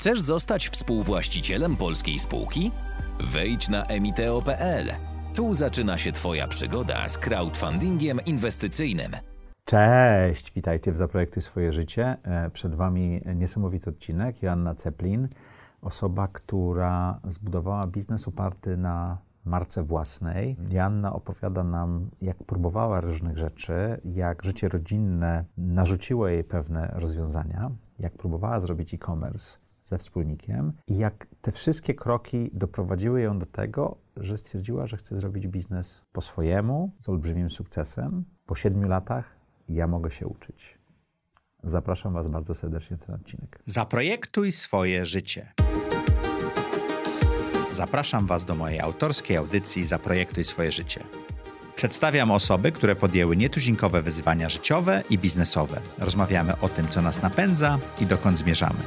Chcesz zostać współwłaścicielem polskiej spółki? Wejdź na emiteo.pl. Tu zaczyna się Twoja przygoda z crowdfundingiem inwestycyjnym. Cześć, witajcie w Zaprojektuj swoje życie. E, przed Wami niesamowity odcinek. Joanna Ceplin, osoba, która zbudowała biznes oparty na marce własnej. Joanna opowiada nam, jak próbowała różnych rzeczy, jak życie rodzinne narzuciło jej pewne rozwiązania, jak próbowała zrobić e-commerce ze wspólnikiem i jak te wszystkie kroki doprowadziły ją do tego, że stwierdziła, że chce zrobić biznes po swojemu, z olbrzymim sukcesem. Po siedmiu latach ja mogę się uczyć. Zapraszam Was bardzo serdecznie na ten odcinek. Zaprojektuj swoje życie. Zapraszam Was do mojej autorskiej audycji Zaprojektuj swoje życie. Przedstawiam osoby, które podjęły nietuzinkowe wyzwania życiowe i biznesowe. Rozmawiamy o tym, co nas napędza i dokąd zmierzamy.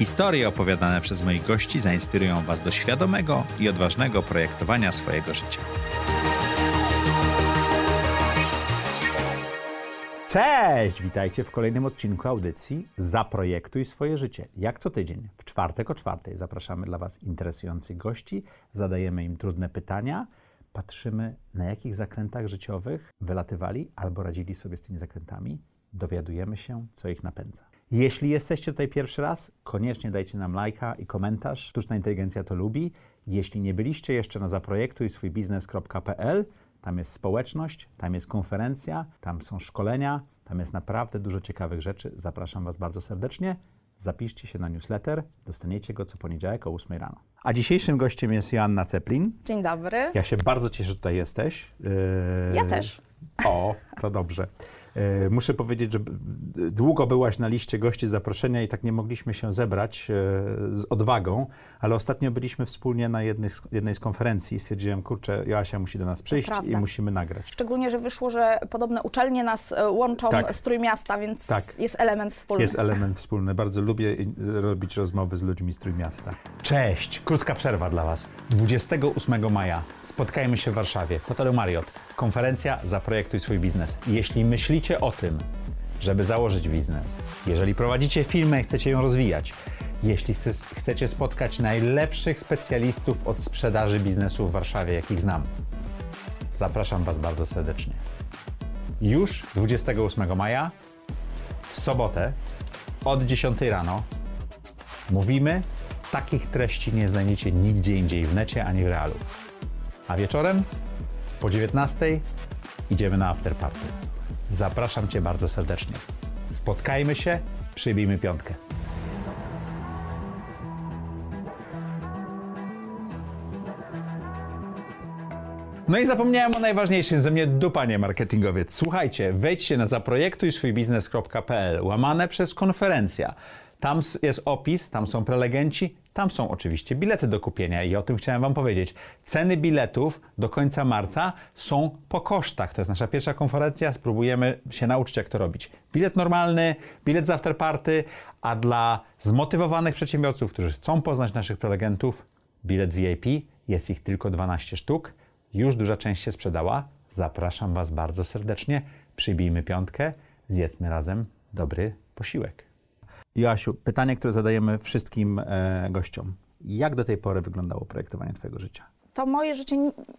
Historie opowiadane przez moich gości zainspirują Was do świadomego i odważnego projektowania swojego życia. Cześć! Witajcie w kolejnym odcinku audycji Zaprojektuj swoje życie. Jak co tydzień, w czwartek o czwartej zapraszamy dla Was interesujących gości, zadajemy im trudne pytania, patrzymy na jakich zakrętach życiowych wylatywali albo radzili sobie z tymi zakrętami, dowiadujemy się, co ich napędza. Jeśli jesteście tutaj pierwszy raz, koniecznie dajcie nam lajka i komentarz. Sztuczna inteligencja to lubi. Jeśli nie byliście jeszcze na zaprojektuj swój biznes.pl, tam jest społeczność, tam jest konferencja, tam są szkolenia, tam jest naprawdę dużo ciekawych rzeczy. Zapraszam Was bardzo serdecznie. Zapiszcie się na newsletter, dostaniecie go co poniedziałek o 8 rano. A dzisiejszym gościem jest Joanna Ceplin. Dzień dobry. Ja się bardzo cieszę, że tutaj jesteś. Yy... Ja też. O, to dobrze. E, muszę powiedzieć, że długo byłaś na liście gości zaproszenia i tak nie mogliśmy się zebrać e, z odwagą, ale ostatnio byliśmy wspólnie na jednej z, jednej z konferencji i stwierdziłem, kurczę, Joasia musi do nas przyjść i musimy nagrać. Szczególnie, że wyszło, że podobne uczelnie nas e, łączą tak. z Trójmiasta, więc tak. jest element wspólny. Jest element wspólny. Bardzo lubię robić rozmowy z ludźmi z Trójmiasta. Cześć! Krótka przerwa dla Was. 28 maja spotkajmy się w Warszawie w hotelu Marriott. Konferencja Zaprojektuj swój biznes. Jeśli myślicie o tym, żeby założyć biznes, jeżeli prowadzicie firmę i chcecie ją rozwijać, jeśli chcecie spotkać najlepszych specjalistów od sprzedaży biznesu w Warszawie, jakich znam, zapraszam Was bardzo serdecznie. Już 28 maja, w sobotę, od 10 rano, mówimy, takich treści nie znajdziecie nigdzie indziej w necie ani w realu. A wieczorem po 19 idziemy na afterparty. Zapraszam Cię bardzo serdecznie. Spotkajmy się, przybijmy piątkę. No i zapomniałem o najważniejszym ze mnie dupanie marketingowiec. Słuchajcie, wejdźcie na zaprojektuj swój biznes.pl łamane przez konferencja. Tam jest opis, tam są prelegenci, tam są oczywiście bilety do kupienia i o tym chciałem Wam powiedzieć. Ceny biletów do końca marca są po kosztach. To jest nasza pierwsza konferencja, spróbujemy się nauczyć, jak to robić. Bilet normalny, bilet z afterparty, a dla zmotywowanych przedsiębiorców, którzy chcą poznać naszych prelegentów, bilet VIP, jest ich tylko 12 sztuk. Już duża część się sprzedała. Zapraszam Was bardzo serdecznie. Przybijmy piątkę, zjedzmy razem dobry posiłek. Joasiu, pytanie, które zadajemy wszystkim e, gościom. Jak do tej pory wyglądało projektowanie Twojego życia? To moje życie,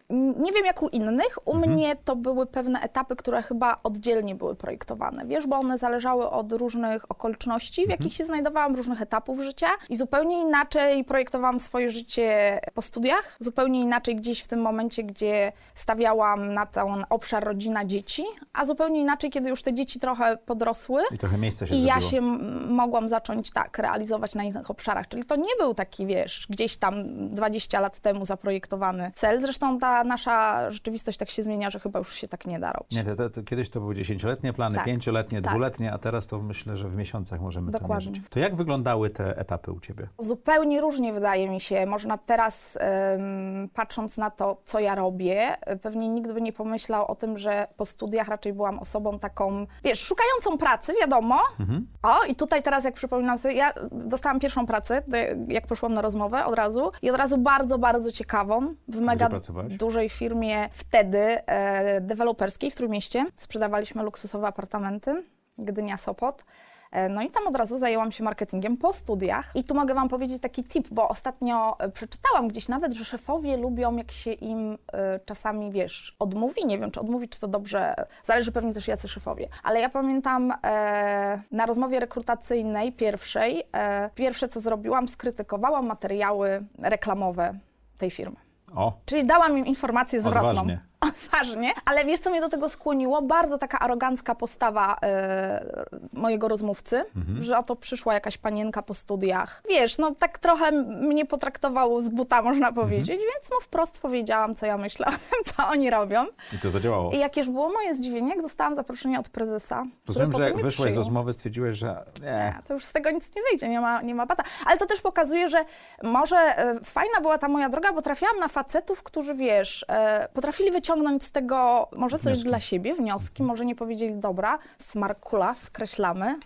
nie wiem jak u innych, u mhm. mnie to były pewne etapy, które chyba oddzielnie były projektowane, wiesz, bo one zależały od różnych okoliczności, w mhm. jakich się znajdowałam, różnych etapów życia i zupełnie inaczej projektowałam swoje życie po studiach, zupełnie inaczej gdzieś w tym momencie, gdzie stawiałam na ten obszar rodzina, dzieci, a zupełnie inaczej, kiedy już te dzieci trochę podrosły. I trochę miejsca się I ja się mogłam zacząć tak realizować na innych obszarach, czyli to nie był taki, wiesz, gdzieś tam 20 lat temu zaprojektowany cel. Zresztą ta nasza rzeczywistość tak się zmienia, że chyba już się tak nie da robić. Nie, to, to, to kiedyś to były dziesięcioletnie plany, tak. pięcioletnie, tak. dwuletnie, a teraz to myślę, że w miesiącach możemy Dokładnie. to mierzyć. To jak wyglądały te etapy u Ciebie? Zupełnie różnie wydaje mi się. Można teraz, um, patrząc na to, co ja robię, pewnie nikt by nie pomyślał o tym, że po studiach raczej byłam osobą taką, wiesz, szukającą pracy, wiadomo. Mhm. O, i tutaj teraz jak przypominam sobie, ja dostałam pierwszą pracę, jak poszłam na rozmowę od razu i od razu bardzo, bardzo ciekawą w mega dużej firmie wtedy e, deweloperskiej w Trójmieście. Sprzedawaliśmy luksusowe apartamenty, Gdynia Sopot. E, No i tam od razu zajęłam się marketingiem po studiach. I tu mogę Wam powiedzieć taki tip, bo ostatnio e, przeczytałam gdzieś nawet, że szefowie lubią, jak się im e, czasami, wiesz, odmówi. Nie wiem, czy odmówi, czy to dobrze. Zależy pewnie też jacy szefowie. Ale ja pamiętam e, na rozmowie rekrutacyjnej pierwszej, e, pierwsze co zrobiłam, skrytykowałam materiały reklamowe tej firmy. O, Czyli dałam im informację zwrotną. Odważnie. Odważnie. Ale wiesz, co mnie do tego skłoniło? Bardzo taka arogancka postawa e, mojego rozmówcy, że oto przyszła jakaś panienka po studiach. Wiesz, no tak trochę mnie potraktował z buta, można powiedzieć, więc mu wprost powiedziałam, co ja myślę o tym, co oni robią. i to zadziałało. I jakież było moje zdziwienie, jak dostałam zaproszenie od prezesa. Rozumiem, że jak mnie wyszłaś z przyjął. rozmowy, stwierdziłeś, że nie, Nie, to już z tego nic nie wyjdzie, nie ma, nie ma bata. Ale to też pokazuje, że może e, fajna była ta moja droga, bo trafiłam na facetów, którzy, wiesz, e, potrafili wyciągnąć z tego może coś Wnioski. dla siebie, wnioski, może nie powiedzieli, dobra, smarkula, skreślamy.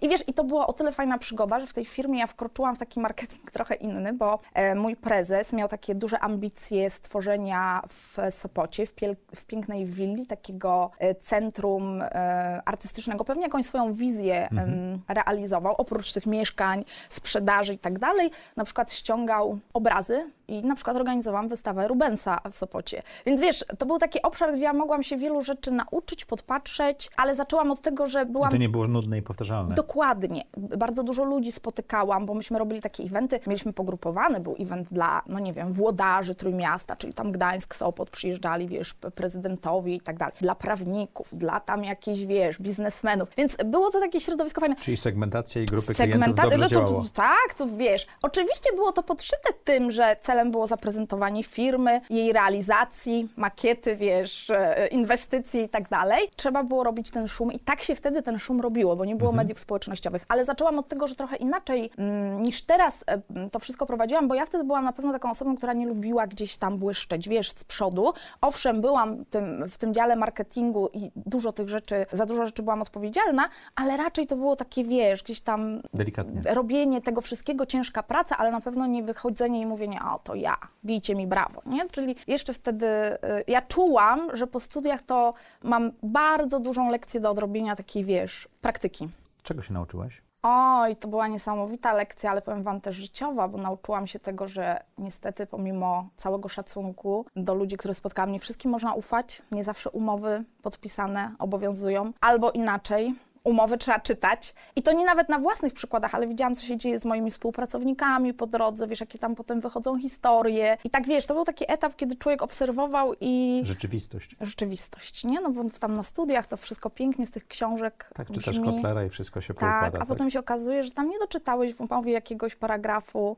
I wiesz, i to była o tyle fajna przygoda, że w tej firmie ja wkroczyłam w taki marketing trochę inny, bo e, mój prezes miał takie duże ambicje stworzenia w Sopocie, w, piel- w pięknej willi, takiego e, centrum e, artystycznego. Pewnie jakąś swoją wizję em, realizował, oprócz tych mieszkań, sprzedaży i tak dalej. Na przykład ściągał obrazy i na przykład organizowałam wystawę Rubensa w Sopocie. Więc wiesz, to był taki obszar, gdzie ja mogłam się wielu rzeczy nauczyć, podpatrzeć, ale zaczęłam od tego, że byłam to nie było nudne i powtarzalne. Dokładnie. Bardzo dużo ludzi spotykałam, bo myśmy robili takie eventy, mieliśmy pogrupowane, był event dla, no nie wiem, włodarzy Trójmiasta, czyli tam Gdańsk, Sopot przyjeżdżali, wiesz, prezydentowi i tak dalej, dla prawników, dla tam jakichś, wiesz, biznesmenów, więc było to takie środowisko fajne. Czyli segmentacja i grupy klientów dobrze no to, działało. tak, to wiesz. Oczywiście było to podszyte tym, że celem było zaprezentowanie firmy, jej realizacji, makiety, wiesz, e, inwestycji i tak dalej. Trzeba było robić ten szum i tak się wtedy ten szum robiło, bo nie było mediów społecznościowych. Ale zaczęłam od tego, że trochę inaczej mm, niż teraz e, m, to wszystko prowadziłam, bo ja wtedy byłam na pewno taką osobą, która nie lubiła gdzieś tam błyszczeć, wiesz, z przodu. Owszem, byłam tym, w tym dziale marketingu i dużo tych rzeczy, za dużo rzeczy byłam odpowiedzialna, ale raczej to było takie, wiesz, gdzieś tam Delikatnie. robienie tego wszystkiego, ciężka praca, ale na pewno nie wychodzenie i mówienie, o to ja, bijcie mi brawo, nie? Czyli jeszcze wtedy y, ja czułam, że po studiach to mam bardzo dużą lekcję do odrobienia takiej, wiesz, praktyki. Czego się nauczyłaś? Oj, to była niesamowita lekcja, ale powiem Wam też życiowa, bo nauczyłam się tego, że niestety pomimo całego szacunku do ludzi, których spotkałam, nie wszystkim można ufać. Nie zawsze umowy podpisane obowiązują, albo inaczej. Umowy trzeba czytać. I to nie nawet na własnych przykładach, ale widziałam, co się dzieje z moimi współpracownikami po drodze, wiesz, jakie tam potem wychodzą historie. I tak wiesz, to był taki etap, kiedy człowiek obserwował i Rzeczywistość. rzeczywistość, nie? No bo tam na studiach to wszystko pięknie z tych książek Tak, czytasz brzmi. Kotlera i wszystko się Tak, poukłada. a potem się okazuje, że tam nie doczytałeś w umowie jakiegoś paragrafu.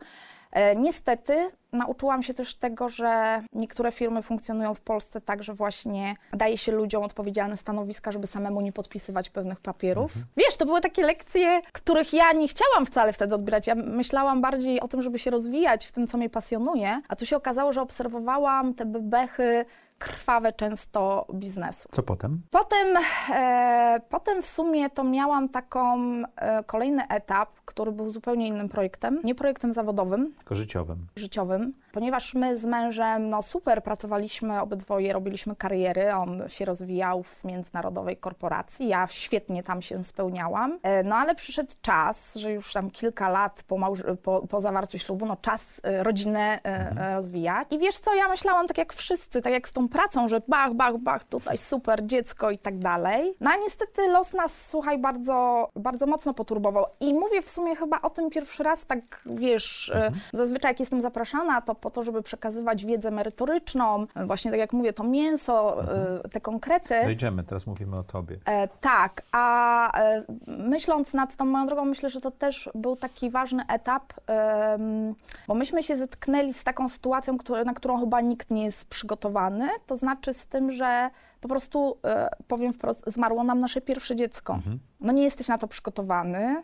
E, niestety nauczyłam się też tego, że niektóre firmy funkcjonują w Polsce tak, że właśnie daje się ludziom odpowiedzialne stanowiska, żeby samemu nie podpisywać pewnych papierów. Wiesz, to były takie lekcje, których ja nie chciałam wcale wtedy odbierać. Ja myślałam bardziej o tym, żeby się rozwijać w tym, co mnie pasjonuje, a tu się okazało, że obserwowałam te bebechy krwawe często biznesu. Co potem? Potem, e, potem w sumie to miałam taką e, kolejny etap, który był zupełnie innym projektem, nie projektem zawodowym, Tylko życiowym. życiowym, ponieważ my z mężem, no super, pracowaliśmy obydwoje, robiliśmy kariery, on się rozwijał w międzynarodowej korporacji, ja świetnie tam się spełniałam, e, no ale przyszedł czas, że już tam kilka lat po, małż- po, po zawarciu ślubu, no czas e, rodzinę e, e, rozwijać i wiesz co, ja myślałam tak jak wszyscy, tak jak z tą pracą, że bach, bach, bach, tutaj super, dziecko i tak dalej, no a niestety los nas, słuchaj, bardzo, bardzo mocno poturbował. I mówię w sumie chyba o tym pierwszy raz, tak wiesz, e, zazwyczaj jak jestem zapraszana, to po to, żeby przekazywać wiedzę merytoryczną, e, właśnie tak jak mówię, to mięso, e, te konkrety. Dojdziemy, teraz mówimy o tobie. E, tak, a e, myśląc nad tą moją drogą, myślę, że to też był taki ważny etap, em, bo myśmy się zetknęli z taką sytuacją, na którą chyba nikt nie jest przygotowany, to znaczy z tym, że po prostu, e, powiem wprost, zmarło nam nasze pierwsze dziecko. No nie jesteś na to przygotowany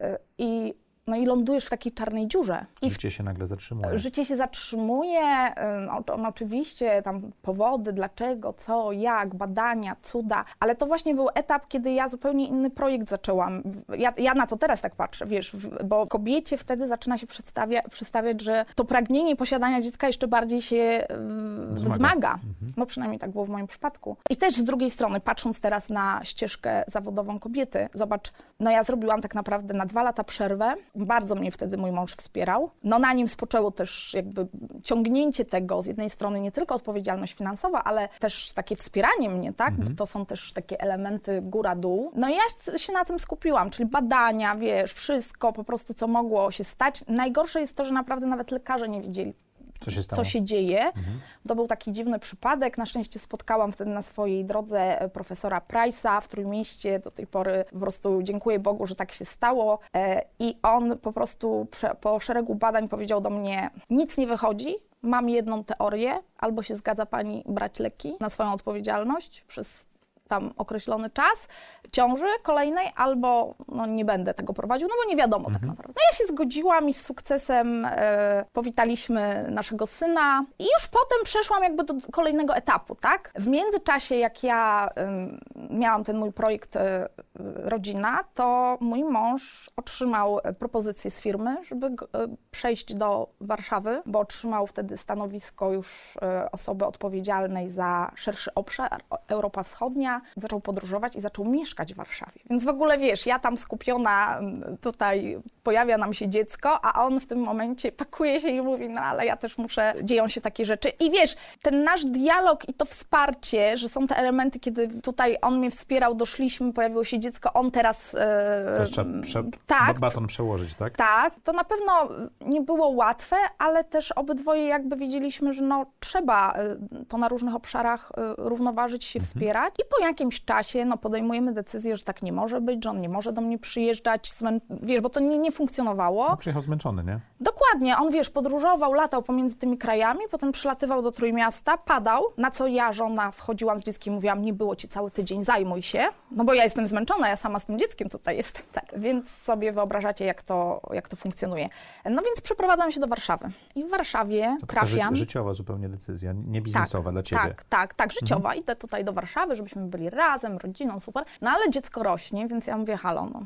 e, i no i lądujesz w takiej czarnej dziurze. I Życie się nagle zatrzymuje. Życie się zatrzymuje, ym, o- on oczywiście tam powody, dlaczego, co, jak, badania, cuda, ale to właśnie był etap, kiedy ja zupełnie inny projekt zaczęłam. Ja, ja na to teraz tak patrzę, wiesz, bo kobiecie wtedy zaczyna się przedstawia, przedstawiać, że to pragnienie posiadania dziecka jeszcze bardziej się Wzmaga. wzmaga. No przynajmniej tak było w moim przypadku. I też z drugiej strony, patrząc teraz na ścieżkę zawodową kobiety, zobacz, no ja zrobiłam tak naprawdę na dwa lata przerwę. Bardzo mnie wtedy mój mąż wspierał. No na nim spoczęło też jakby ciągnięcie tego, z jednej strony nie tylko odpowiedzialność finansowa, ale też takie wspieranie mnie, tak? Bo to są też takie elementy góra-dół. No i ja się na tym skupiłam, czyli badania, wiesz, wszystko po prostu, co mogło się stać. Najgorsze jest to, że naprawdę nawet lekarze nie wiedzieli, Co się co się dzieje. To był taki dziwny przypadek. Na szczęście spotkałam wtedy na swojej drodze e, profesora Price'a w Trójmieście. Do tej pory po prostu dziękuję Bogu, że tak się stało. E, I on po prostu po szeregu badań powiedział do mnie, nic nie wychodzi, mam jedną teorię, albo się zgadza pani brać leki na swoją odpowiedzialność przez tam określony czas ciąży kolejnej, albo no, nie będę tego prowadził, no bo nie wiadomo tak naprawdę. No ja się zgodziłam i z sukcesem e, powitaliśmy naszego syna i już potem przeszłam jakby do kolejnego etapu, tak? W międzyczasie, jak ja em, miałam ten mój projekt e, Rodzina, to mój mąż otrzymał e, propozycję z firmy, żeby e, przejść do Warszawy, bo otrzymał wtedy stanowisko już e, osoby odpowiedzialnej za szerszy obszar, Europa Wschodnia. Zaczął podróżować i zaczął mieszkać w Warszawie. Więc w ogóle wiesz, ja tam skupiona, m, tutaj pojawia nam się dziecko, a on w tym momencie pakuje się i mówi, no ale ja też muszę, dzieją się takie rzeczy. I wiesz, ten nasz dialog i to wsparcie, że są te elementy, kiedy tutaj on mnie wspierał, doszliśmy, pojawiło się dziecko, on teraz... e, Teraz trzeba prze... tak, ba- baton przełożyć, tak? tak, to na pewno nie było łatwe, ale też obydwoje jakby wiedzieliśmy, że no, trzeba y, to na różnych obszarach y, równoważyć się, wspierać. I po jakimś czasie no, podejmujemy decyzję, że tak nie może być, że on nie może do mnie przyjeżdżać, wiesz, bo to nie, nie funkcjonowało. No, przyjechał zmęczony, nie? Dokładnie, on wiesz, podróżował, latał pomiędzy tymi krajami, potem przylatywał do Trójmiasta, padał, na co ja, żona, wchodziłam z dzieckiem i mówiłam, nie było ci cały tydzień, zajmuj się, no bo ja jestem zmęczona, ja sama z tym dzieckiem tutaj jestem, tak. Więc sobie wyobrażacie, jak to, jak to funkcjonuje. No więc przeprowadzam się do Warszawy i w Warszawie To taka ży- trafiam... życiowa zupełnie decyzja, nie biznesowa dla ciebie. Tak, tak, tak, życiowa. Idę tutaj do Warszawy, żebyśmy byli razem, rodziną, super. No ale dziecko rośnie, więc ja mówię, halo, no.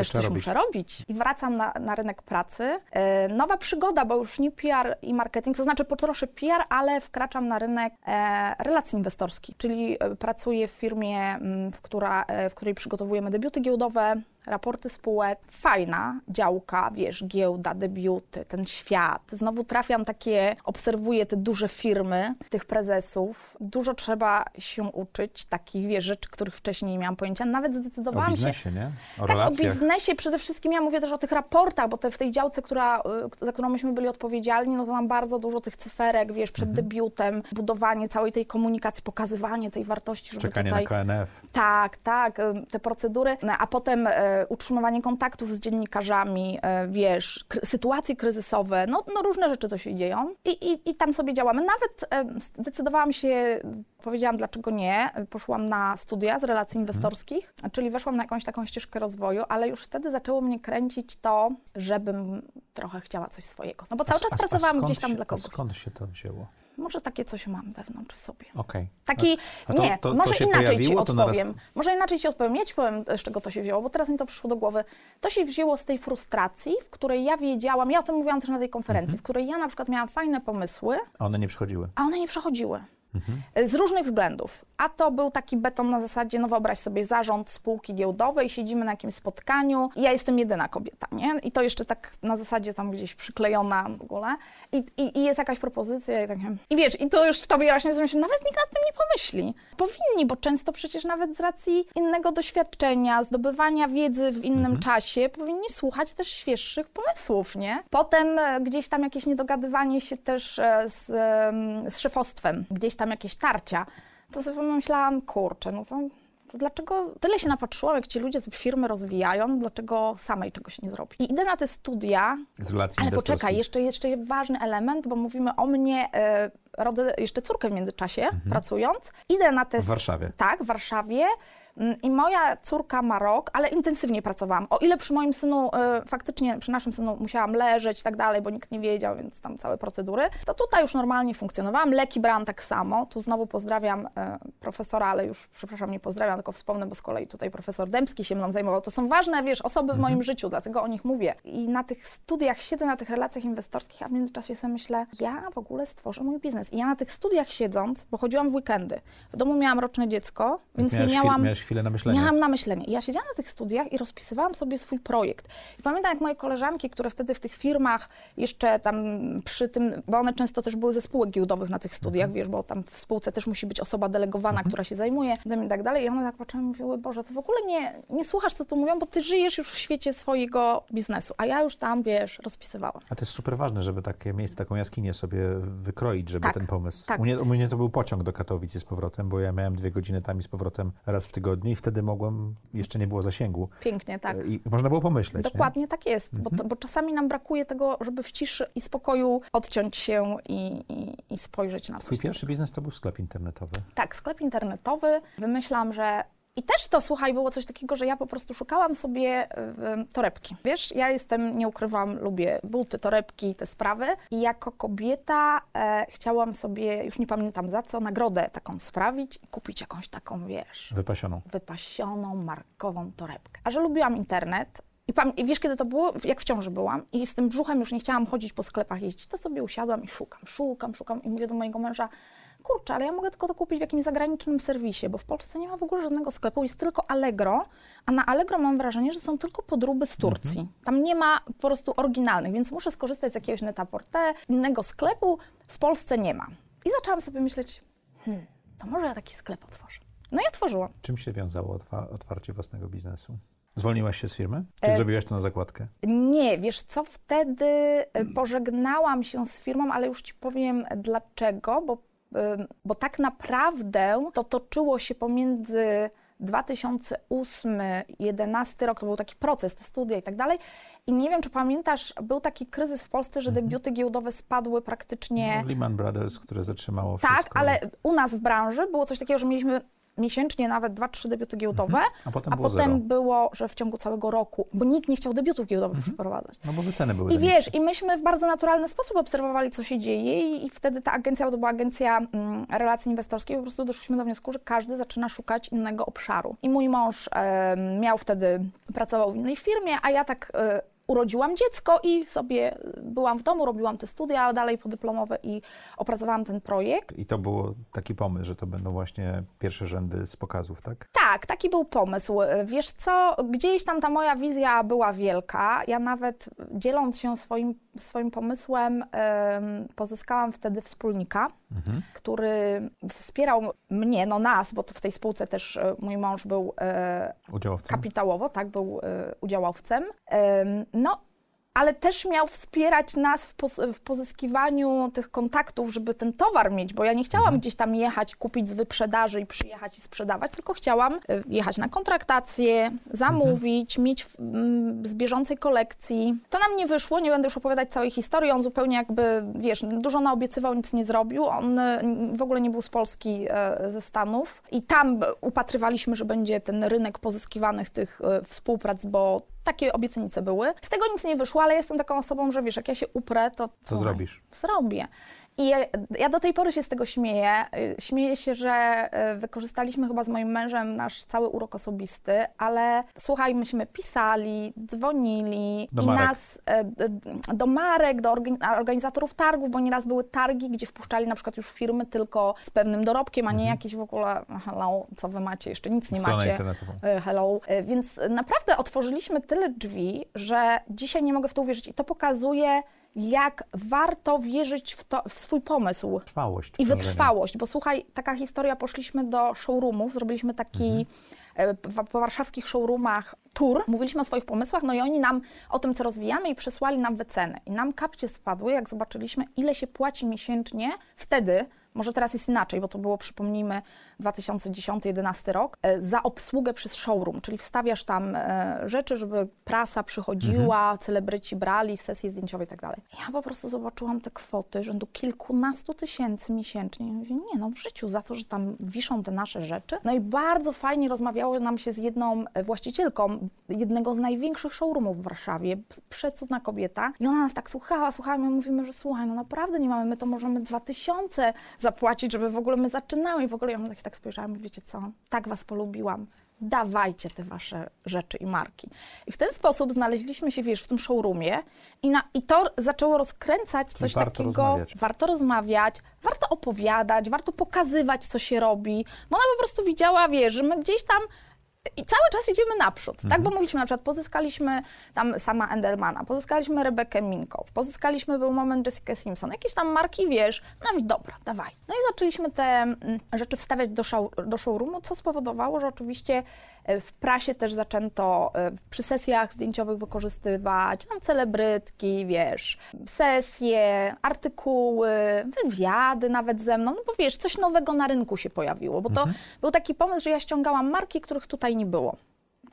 Też coś robić. muszę robić. I wracam na, na rynek pracy. E, nowa przygoda, bo już nie PR i marketing, to znaczy potroszę PR, ale wkraczam na rynek e, relacji inwestorskich, czyli e, pracuję w firmie, m, w, która, e, w której przygotowujemy debiuty giełdowe, raporty spółek. Fajna działka, wiesz, giełda, debiuty, ten świat. Znowu trafiam takie, obserwuję te duże firmy, tych prezesów. Dużo trzeba się uczyć, takich, wiesz, rzeczy, których wcześniej nie miałam pojęcia. Nawet O zdecydowałam się... biznesie, nie? O Tak, o relacjach. biznesie przede wszystkim. Ja mówię też o tych raportach, bo te, w tej działce, która, y, za którą myśmy byli odpowiedzialni, no to nam bardzo dużo tych cyferek, wiesz, przed Mhm. debiutem, budowanie całej tej komunikacji, pokazywanie tej wartości, żeby Czekanie tutaj... na KNF. Tak, tak, y, te procedury, no, a potem e, utrzymywanie kontaktów z dziennikarzami, e, wiesz, kry- sytuacje kryzysowe, no, no różne rzeczy to się dzieją I, i, i tam sobie działamy. Nawet e, zdecydowałam się, powiedziałam dlaczego nie, poszłam na studia z relacji inwestorskich, czyli weszłam na jakąś taką ścieżkę rozwoju, ale już wtedy zaczęło mnie kręcić to, żebym trochę chciała coś swojego. No bo cały A- czas a- a pracowałam skąd gdzieś tam się, dla a kogoś. Skąd się to wzięło? Może takie coś mam wewnątrz w sobie. Okej. Taki, A to- nie, to- to może inaczej ci pojawiło, naraz- odpowiem. Może inaczej ci odpowiem. Ja ci powiem, z czego to się wzięło, bo teraz mi to przyszło do głowy. To się wzięło z tej frustracji, w której ja wiedziałam, ja o tym mówiłam też na tej konferencji, w której ja na przykład miałam fajne pomysły, A one nie przychodziły. a one nie przechodziły. Z różnych względów. A to był taki beton na zasadzie, no wyobraź sobie zarząd spółki giełdowej, siedzimy na jakimś spotkaniu i ja jestem jedyna kobieta, nie? I to jeszcze tak na zasadzie tam gdzieś przyklejona w ogóle. I, i, i jest jakaś propozycja i tak? I wiesz, i to już w tobie rośnie, że myślę, nawet nikt nad tym nie pomyśli. Powinni, bo często przecież nawet z racji innego doświadczenia, zdobywania wiedzy w innym czasie, powinni słuchać też świeższych pomysłów, nie? Potem e, gdzieś tam jakieś niedogadywanie się też e, z, z szefostwem, gdzieś tam jakieś tarcia. To sobie pomyślałam, kurczę, no to, to dlaczego tyle się napatrzyłam, jak ci ludzie te firmy rozwijają, dlaczego samej czegoś nie zrobić? I idę na te studia, ale poczekaj, jeszcze, jeszcze ważny element, bo mówimy o mnie, e, rodzę jeszcze córkę w międzyczasie, pracując. Idę na te... W Warszawie. Tak, w Warszawie. I moja córka ma rok, ale intensywnie pracowałam. O ile przy moim synu, e, faktycznie przy naszym synu musiałam leżeć i tak dalej, bo nikt nie wiedział, więc tam całe procedury, to tutaj już normalnie funkcjonowałam. Leki brałam tak samo. Tu znowu pozdrawiam e, profesora, ale już, przepraszam, nie pozdrawiam, tylko wspomnę, bo z kolei tutaj profesor Dębski się mną zajmował. To są ważne, wiesz, osoby w moim Mhm. życiu, dlatego o nich mówię. I na tych studiach siedzę, na tych relacjach inwestorskich, a w międzyczasie sobie myślę, ja w ogóle stworzę mój biznes. I ja na tych studiach siedząc, bo chodziłam w weekendy, w domu miałam roczne dziecko, więc miałeś nie miałam... chwilę na myślenie. Miałam na myślenie. Ja siedziałam na tych studiach i rozpisywałam sobie swój projekt. I pamiętam, jak moje koleżanki, które wtedy w tych firmach jeszcze tam przy tym, bo one często też były ze spółek giełdowych na tych studiach, Mhm. wiesz, bo tam w spółce też musi być osoba delegowana, która się zajmuje tym i tak dalej. I one tak patrzyły i mówiły, Boże, to w ogóle nie, nie słuchasz, co tu mówią, bo ty żyjesz już w świecie swojego biznesu. A ja już tam, wiesz, rozpisywałam. A to jest super ważne, żeby takie miejsce, taką jaskinię sobie wykroić, żeby Tak, ten pomysł. tak. U, mnie, u mnie to był pociąg do Katowic i z powrotem, bo ja miałem dwie godziny tam i z powrotem raz w tygodniu i wtedy mogłem, jeszcze nie było zasięgu. Pięknie, tak. I można było pomyśleć. Dokładnie tak jest, bo, Mhm. to, bo czasami nam brakuje tego, żeby w ciszy i spokoju odciąć się i, i, i spojrzeć na Nie? Twój coś. pierwszy biznes to był sklep internetowy. Tak, sklep internetowy. Wymyślam, że. I też to, słuchaj, było coś takiego, że ja po prostu szukałam sobie y, torebki. Wiesz, ja jestem, nie ukrywam, lubię buty, torebki, te sprawy. I jako kobieta e, chciałam sobie, już nie pamiętam za co, nagrodę taką sprawić i kupić jakąś taką, wiesz, Wypasioną. wypasioną, markową torebkę. A że lubiłam internet, i, pam- i wiesz, kiedy to było? Jak w ciąży byłam i z tym brzuchem już nie chciałam chodzić po sklepach jeździć, to sobie usiadłam i szukam, szukam, szukam i mówię do mojego męża, kurczę, ale ja mogę tylko to kupić w jakimś zagranicznym serwisie, bo w Polsce nie ma w ogóle żadnego sklepu, jest tylko Allegro, a na Allegro mam wrażenie, że są tylko podróby z Turcji. Tam nie ma po prostu oryginalnych, więc muszę skorzystać z jakiegoś netaporte, innego sklepu, w Polsce nie ma. I zaczęłam sobie myśleć, hmm, to może ja taki sklep otworzę. No i otworzyłam. Czym się wiązało otwa- otwarcie własnego biznesu? Zwolniłaś się z firmy? Czy E- zrobiłaś to na zakładkę? Nie, wiesz co, wtedy y, pożegnałam się z firmą, ale już ci powiem dlaczego, bo, bo tak naprawdę to toczyło się pomiędzy 2008-2011 rok, to był taki proces, te studia i tak dalej. I nie wiem, czy pamiętasz, był taki kryzys w Polsce, że debiuty giełdowe spadły praktycznie. Lehman Brothers, które zatrzymało tak, wszystko. ale u nas w branży było coś takiego, że mieliśmy miesięcznie nawet 2-3 debiuty giełdowe, A potem a było potem. Mhm. było, że w ciągu całego roku, bo nikt nie chciał debiutów giełdowych przeprowadzać. No bo wyceny były I wiesz, i myśmy w bardzo naturalny sposób obserwowali, co się dzieje i, i wtedy ta agencja, bo to była agencja mm, relacji inwestorskich, po prostu doszliśmy do wniosku, że każdy zaczyna szukać innego obszaru. I mój mąż em, miał wtedy, pracował w innej firmie, a ja tak e, urodziłam dziecko i sobie byłam w domu, robiłam te studia dalej podyplomowe i opracowałam ten projekt. I to był taki pomysł, że to będą właśnie pierwsze rzędy z pokazów, tak? Tak, taki był pomysł. Wiesz co, gdzieś tam ta moja wizja była wielka. Ja nawet dzieląc się swoim, swoim pomysłem, em, pozyskałam wtedy wspólnika, który wspierał mnie, no nas, bo to w tej spółce też e, mój mąż był e, Udziałowcem? kapitałowo, tak, był e, udziałowcem. Em, no, ale też miał wspierać nas w, pos w pozyskiwaniu tych kontaktów, żeby ten towar mieć, bo ja nie chciałam gdzieś tam jechać, kupić z wyprzedaży i przyjechać i sprzedawać, tylko chciałam e, jechać na kontraktację, zamówić, mieć w, mm, z bieżącej kolekcji. To nam nie wyszło, nie będę już opowiadać całej historii, on zupełnie jakby, wiesz, dużo naobiecywał, nic nie zrobił, on e, w ogóle nie był z Polski, e, ze Stanów. I tam upatrywaliśmy, że będzie ten rynek pozyskiwanych tych współprac, bo takie obietnice były. Z tego nic nie wyszło, ale jestem taką osobą, że wiesz, jak ja się uprę, to Co zrobisz? Zrobię. I ja, ja do tej pory się z tego śmieję. Y, Śmieję się, że y, wykorzystaliśmy chyba z moim mężem nasz cały urok osobisty, ale słuchaj, myśmy pisali, dzwonili Do i marek. nas d- do marek, do organ- organizatorów targów, bo nieraz były targi, gdzie wpuszczali na przykład już firmy tylko z pewnym dorobkiem, a nie jakieś w ogóle hello, co wy macie, jeszcze nic nie Mhm. Stronę macie. Hello. Więc naprawdę otworzyliśmy tyle drzwi, że dzisiaj nie mogę w to uwierzyć. I to pokazuje, jak warto wierzyć w, to, w swój pomysł. Trwałość. I wytrwałość, bo słuchaj, taka historia, poszliśmy do showroomów, zrobiliśmy taki e, w, po warszawskich showroomach tour, mówiliśmy o swoich pomysłach, no i oni nam o tym, co rozwijamy i przesłali nam wycenę. I nam kapcie spadły, jak zobaczyliśmy, ile się płaci miesięcznie wtedy może teraz jest inaczej, bo to było, przypomnijmy, 2010-2011 rok, e, za obsługę przez showroom, czyli wstawiasz tam e, rzeczy, żeby prasa przychodziła, mhm. celebryci brali, sesje zdjęciowe i tak dalej. Ja po prostu zobaczyłam te kwoty rzędu kilkunastu tysięcy miesięcznie. Mówię, nie no, w życiu za to, że tam wiszą te nasze rzeczy. No i bardzo fajnie rozmawiało nam się z jedną e, właścicielką jednego z największych showroomów w Warszawie, przecudna kobieta. I ona nas tak słuchała, słuchała, my mówimy, że słuchaj, no naprawdę nie mamy, my to możemy dwa tysiące zapłacić, żeby w ogóle my zaczynały i w ogóle ja tak, tak spojrzałam i wiecie co, tak was polubiłam, dawajcie te wasze rzeczy i marki. I w ten sposób znaleźliśmy się, wiesz, w tym showroomie i, na, i to zaczęło rozkręcać Czyli coś warto takiego. Rozmawiać. Warto rozmawiać, warto opowiadać, warto pokazywać, co się robi, bo ona po prostu widziała, wiesz, że my gdzieś tam i cały czas idziemy naprzód, mhm. tak? Bo mówiliśmy na przykład, pozyskaliśmy tam sama Endelmana, pozyskaliśmy Rebekę Minkow, pozyskaliśmy był moment Jessica Simpson, jakieś tam marki, wiesz, no i dobra, dawaj. No i zaczęliśmy te mm, rzeczy wstawiać do, show, do showroomu, co spowodowało, że oczywiście w prasie też zaczęto e, przy sesjach zdjęciowych wykorzystywać tam celebrytki, wiesz, sesje, artykuły, wywiady nawet ze mną, no bo wiesz, coś nowego na rynku się pojawiło, bo to mhm. był taki pomysł, że ja ściągałam marki, których tutaj nie było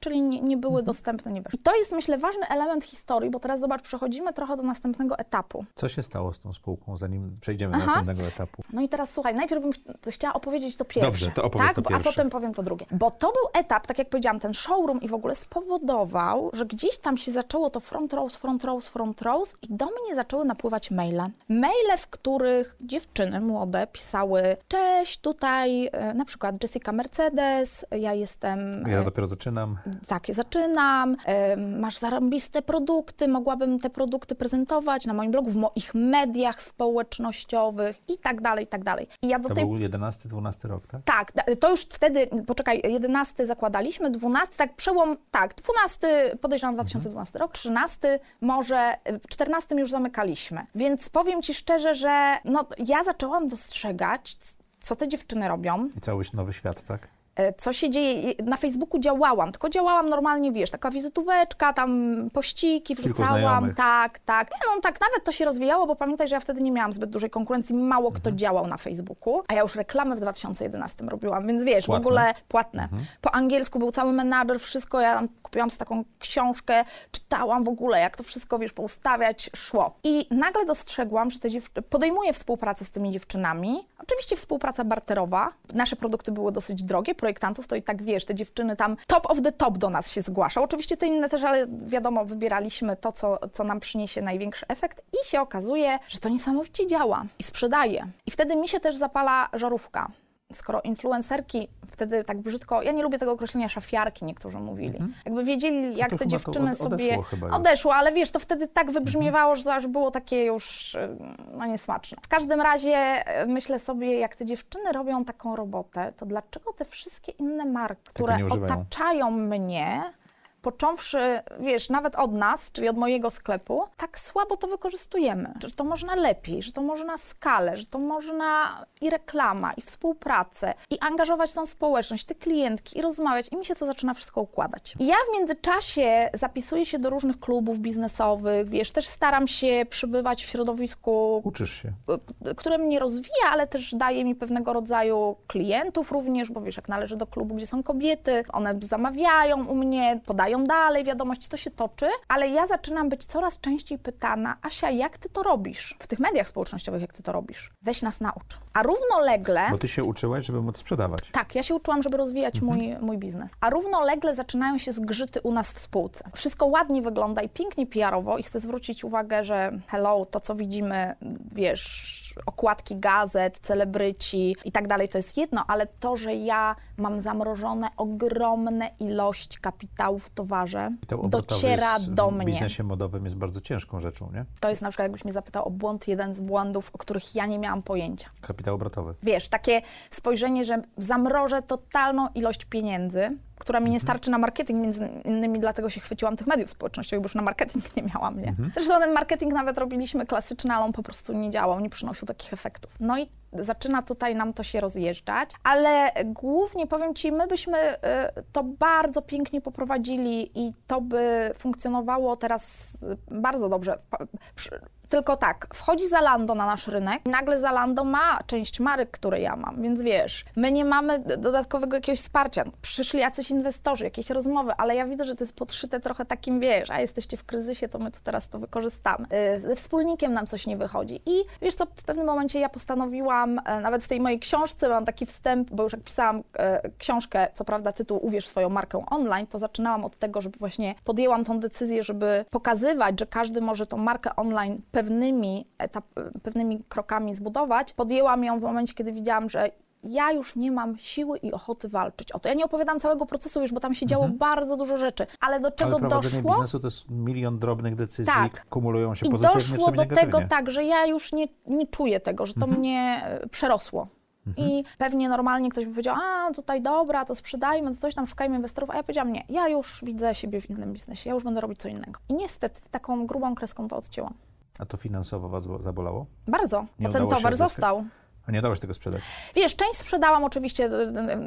czyli nie, nie były mhm. dostępne, nie weszły. I to jest, myślę, ważny element historii, bo teraz zobacz, przechodzimy trochę do następnego etapu. Co się stało z tą spółką, zanim przejdziemy Aha. do następnego etapu? No i teraz słuchaj, najpierw bym ch chciała opowiedzieć to pierwsze. Dobrze, to opowiedz tak? to pierwsze. A potem powiem to drugie. Bo to był etap, tak jak powiedziałam, ten showroom i w ogóle spowodował, że gdzieś tam się zaczęło to front rows, front rows, front rows i do mnie zaczęły napływać maile. Maile, w których dziewczyny młode pisały, cześć, tutaj e, na przykład Jessica Mercedes, ja jestem... Ja dopiero zaczynam. Tak, ja zaczynam zaczynam, masz zarąbiste produkty, mogłabym te produkty prezentować na moim blogu, w moich mediach społecznościowych i tak dalej, i tak dalej. I ja do to tej... był 11-12 rok, tak? Tak, to już wtedy, poczekaj, 11 zakładaliśmy, 12, tak przełom, tak, 12 podejrzewam 2012 mhm. rok, 13 może, w 14 już zamykaliśmy. Więc powiem Ci szczerze, że no, ja zaczęłam dostrzegać, co te dziewczyny robią. I cały nowy świat, tak? E, co się dzieje. Na Facebooku działałam, tylko działałam normalnie, wiesz, taka wizytóweczka, tam pościki wrzucałam, tak, tak. No tak, nawet to się rozwijało, bo pamiętaj, że ja wtedy nie miałam zbyt dużej konkurencji, mało kto mhm. działał na Facebooku, a ja już reklamy w 2011 robiłam, więc wiesz, płatne. w ogóle płatne. Mhm. Po angielsku był cały menadżer, wszystko, ja tam kupiłam z taką książkę, czytałam w ogóle, jak to wszystko, wiesz, poustawiać, szło. I nagle dostrzegłam, że te dziew- podejmuję współpracę z tymi dziewczynami, oczywiście współpraca barterowa, nasze produkty były dosyć drogie, projektantów, to i tak wiesz, te dziewczyny tam top of the top do nas się zgłaszał. Oczywiście te inne też, ale wiadomo, wybieraliśmy to, co, co nam przyniesie największy efekt i się okazuje, że to niesamowicie działa i sprzedaje. I wtedy mi się też zapala żarówka skoro influencerki wtedy tak brzydko, ja nie lubię tego określenia szafiarki, niektórzy mówili. Mhm. Jakby wiedzieli, jak te dziewczyny od, sobie odeszło, ale wiesz, to wtedy tak wybrzmiewało, że to aż było takie już y, no, niesmaczne. W każdym razie y, myślę sobie, jak te dziewczyny robią taką robotę, to dlaczego te wszystkie inne marki, które otaczają mnie, począwszy, wiesz, nawet od nas, czyli od mojego sklepu, tak słabo to wykorzystujemy. Że to można lepiej, że to można skalę, że to można i reklama, i współpracę, i angażować tą społeczność, te klientki, i rozmawiać, i mi się to zaczyna wszystko układać. I ja w międzyczasie zapisuję się do różnych klubów biznesowych, wiesz, też staram się przybywać w środowisku... Uczysz się. Które mnie rozwija, ale też daje mi pewnego rodzaju klientów również, bo wiesz, jak należy do klubu, gdzie są kobiety, one zamawiają u mnie, podają dalej, wiadomości, to się toczy, ale ja zaczynam być coraz częściej pytana, Asia, jak ty to robisz? W tych mediach społecznościowych, jak ty to robisz? Weź nas naucz. A równolegle... Bo ty się uczyłaś, żeby móc sprzedawać. Tak, ja się uczyłam, żeby rozwijać mhm. mój, mój biznes. A równolegle zaczynają się zgrzyty u nas w spółce. Wszystko ładnie wygląda i pięknie PR-owo i chcę zwrócić uwagę, że hello, to co widzimy, wiesz, okładki gazet, celebryci i tak dalej, to jest jedno, ale to, że ja mam zamrożone ogromne ilość kapitału w towarze, dociera do mnie. W biznesie modowym jest bardzo ciężką rzeczą, nie? To jest na przykład, jakbyś mnie zapytał o błąd, jeden z błędów, o których ja nie miałam pojęcia. Kapitał obrotowy. Wiesz, takie spojrzenie, że zamrożę totalną ilość pieniędzy, która mi nie mhm. starczy na marketing, między innymi dlatego się chwyciłam tych mediów społecznościowych, bo już na marketing nie miałam, nie? Mhm. Zresztą ten marketing nawet robiliśmy klasyczny, ale on po prostu nie działał, nie przynosił takich efektów. No i zaczyna tutaj nam to się rozjeżdżać, ale głównie powiem Ci, my byśmy y, to bardzo pięknie poprowadzili i to by funkcjonowało teraz bardzo dobrze. Tylko tak, wchodzi Zalando na nasz rynek i nagle Zalando ma część marek, które ja mam, więc wiesz, my nie mamy dodatkowego jakiegoś wsparcia. Przyszli jacyś inwestorzy, jakieś rozmowy, ale ja widzę, że to jest podszyte trochę takim, wiesz, a jesteście w kryzysie, to my to teraz to wykorzystamy. Y, Ze wspólnikiem nam coś nie wychodzi. I wiesz co, w pewnym momencie ja postanowiłam, e, nawet w tej mojej książce mam taki wstęp, bo już jak pisałam e, książkę, co prawda tytuł Uwierz swoją markę online, to zaczynałam od tego, żeby właśnie podjęłam tą decyzję, żeby pokazywać, że każdy może tą markę online pewnymi, etap, pewnymi krokami zbudować. Podjęłam ją w momencie, kiedy widziałam, że ja już nie mam siły i ochoty walczyć o to. Ja nie opowiadam całego procesu, wiesz, bo tam się działo bardzo dużo rzeczy, ale do czego Ale doszło? biznesu to jest milion drobnych decyzji, Tak. kumulują się I pozytywnie doszło do tego tak, że ja już nie, nie czuję tego, że to Mhm. mnie e, przerosło. I pewnie normalnie ktoś by powiedział, a tutaj dobra, to sprzedajmy, to coś tam, szukajmy inwestorów, a ja powiedziałam, nie, ja już widzę siebie w innym biznesie, ja już będę robić co innego. I niestety taką grubą kreską to odcięłam. A to finansowo was zabolało? Bardzo, Nie bo ten towar został. A nie się tego sprzedać? Wiesz, część sprzedałam oczywiście.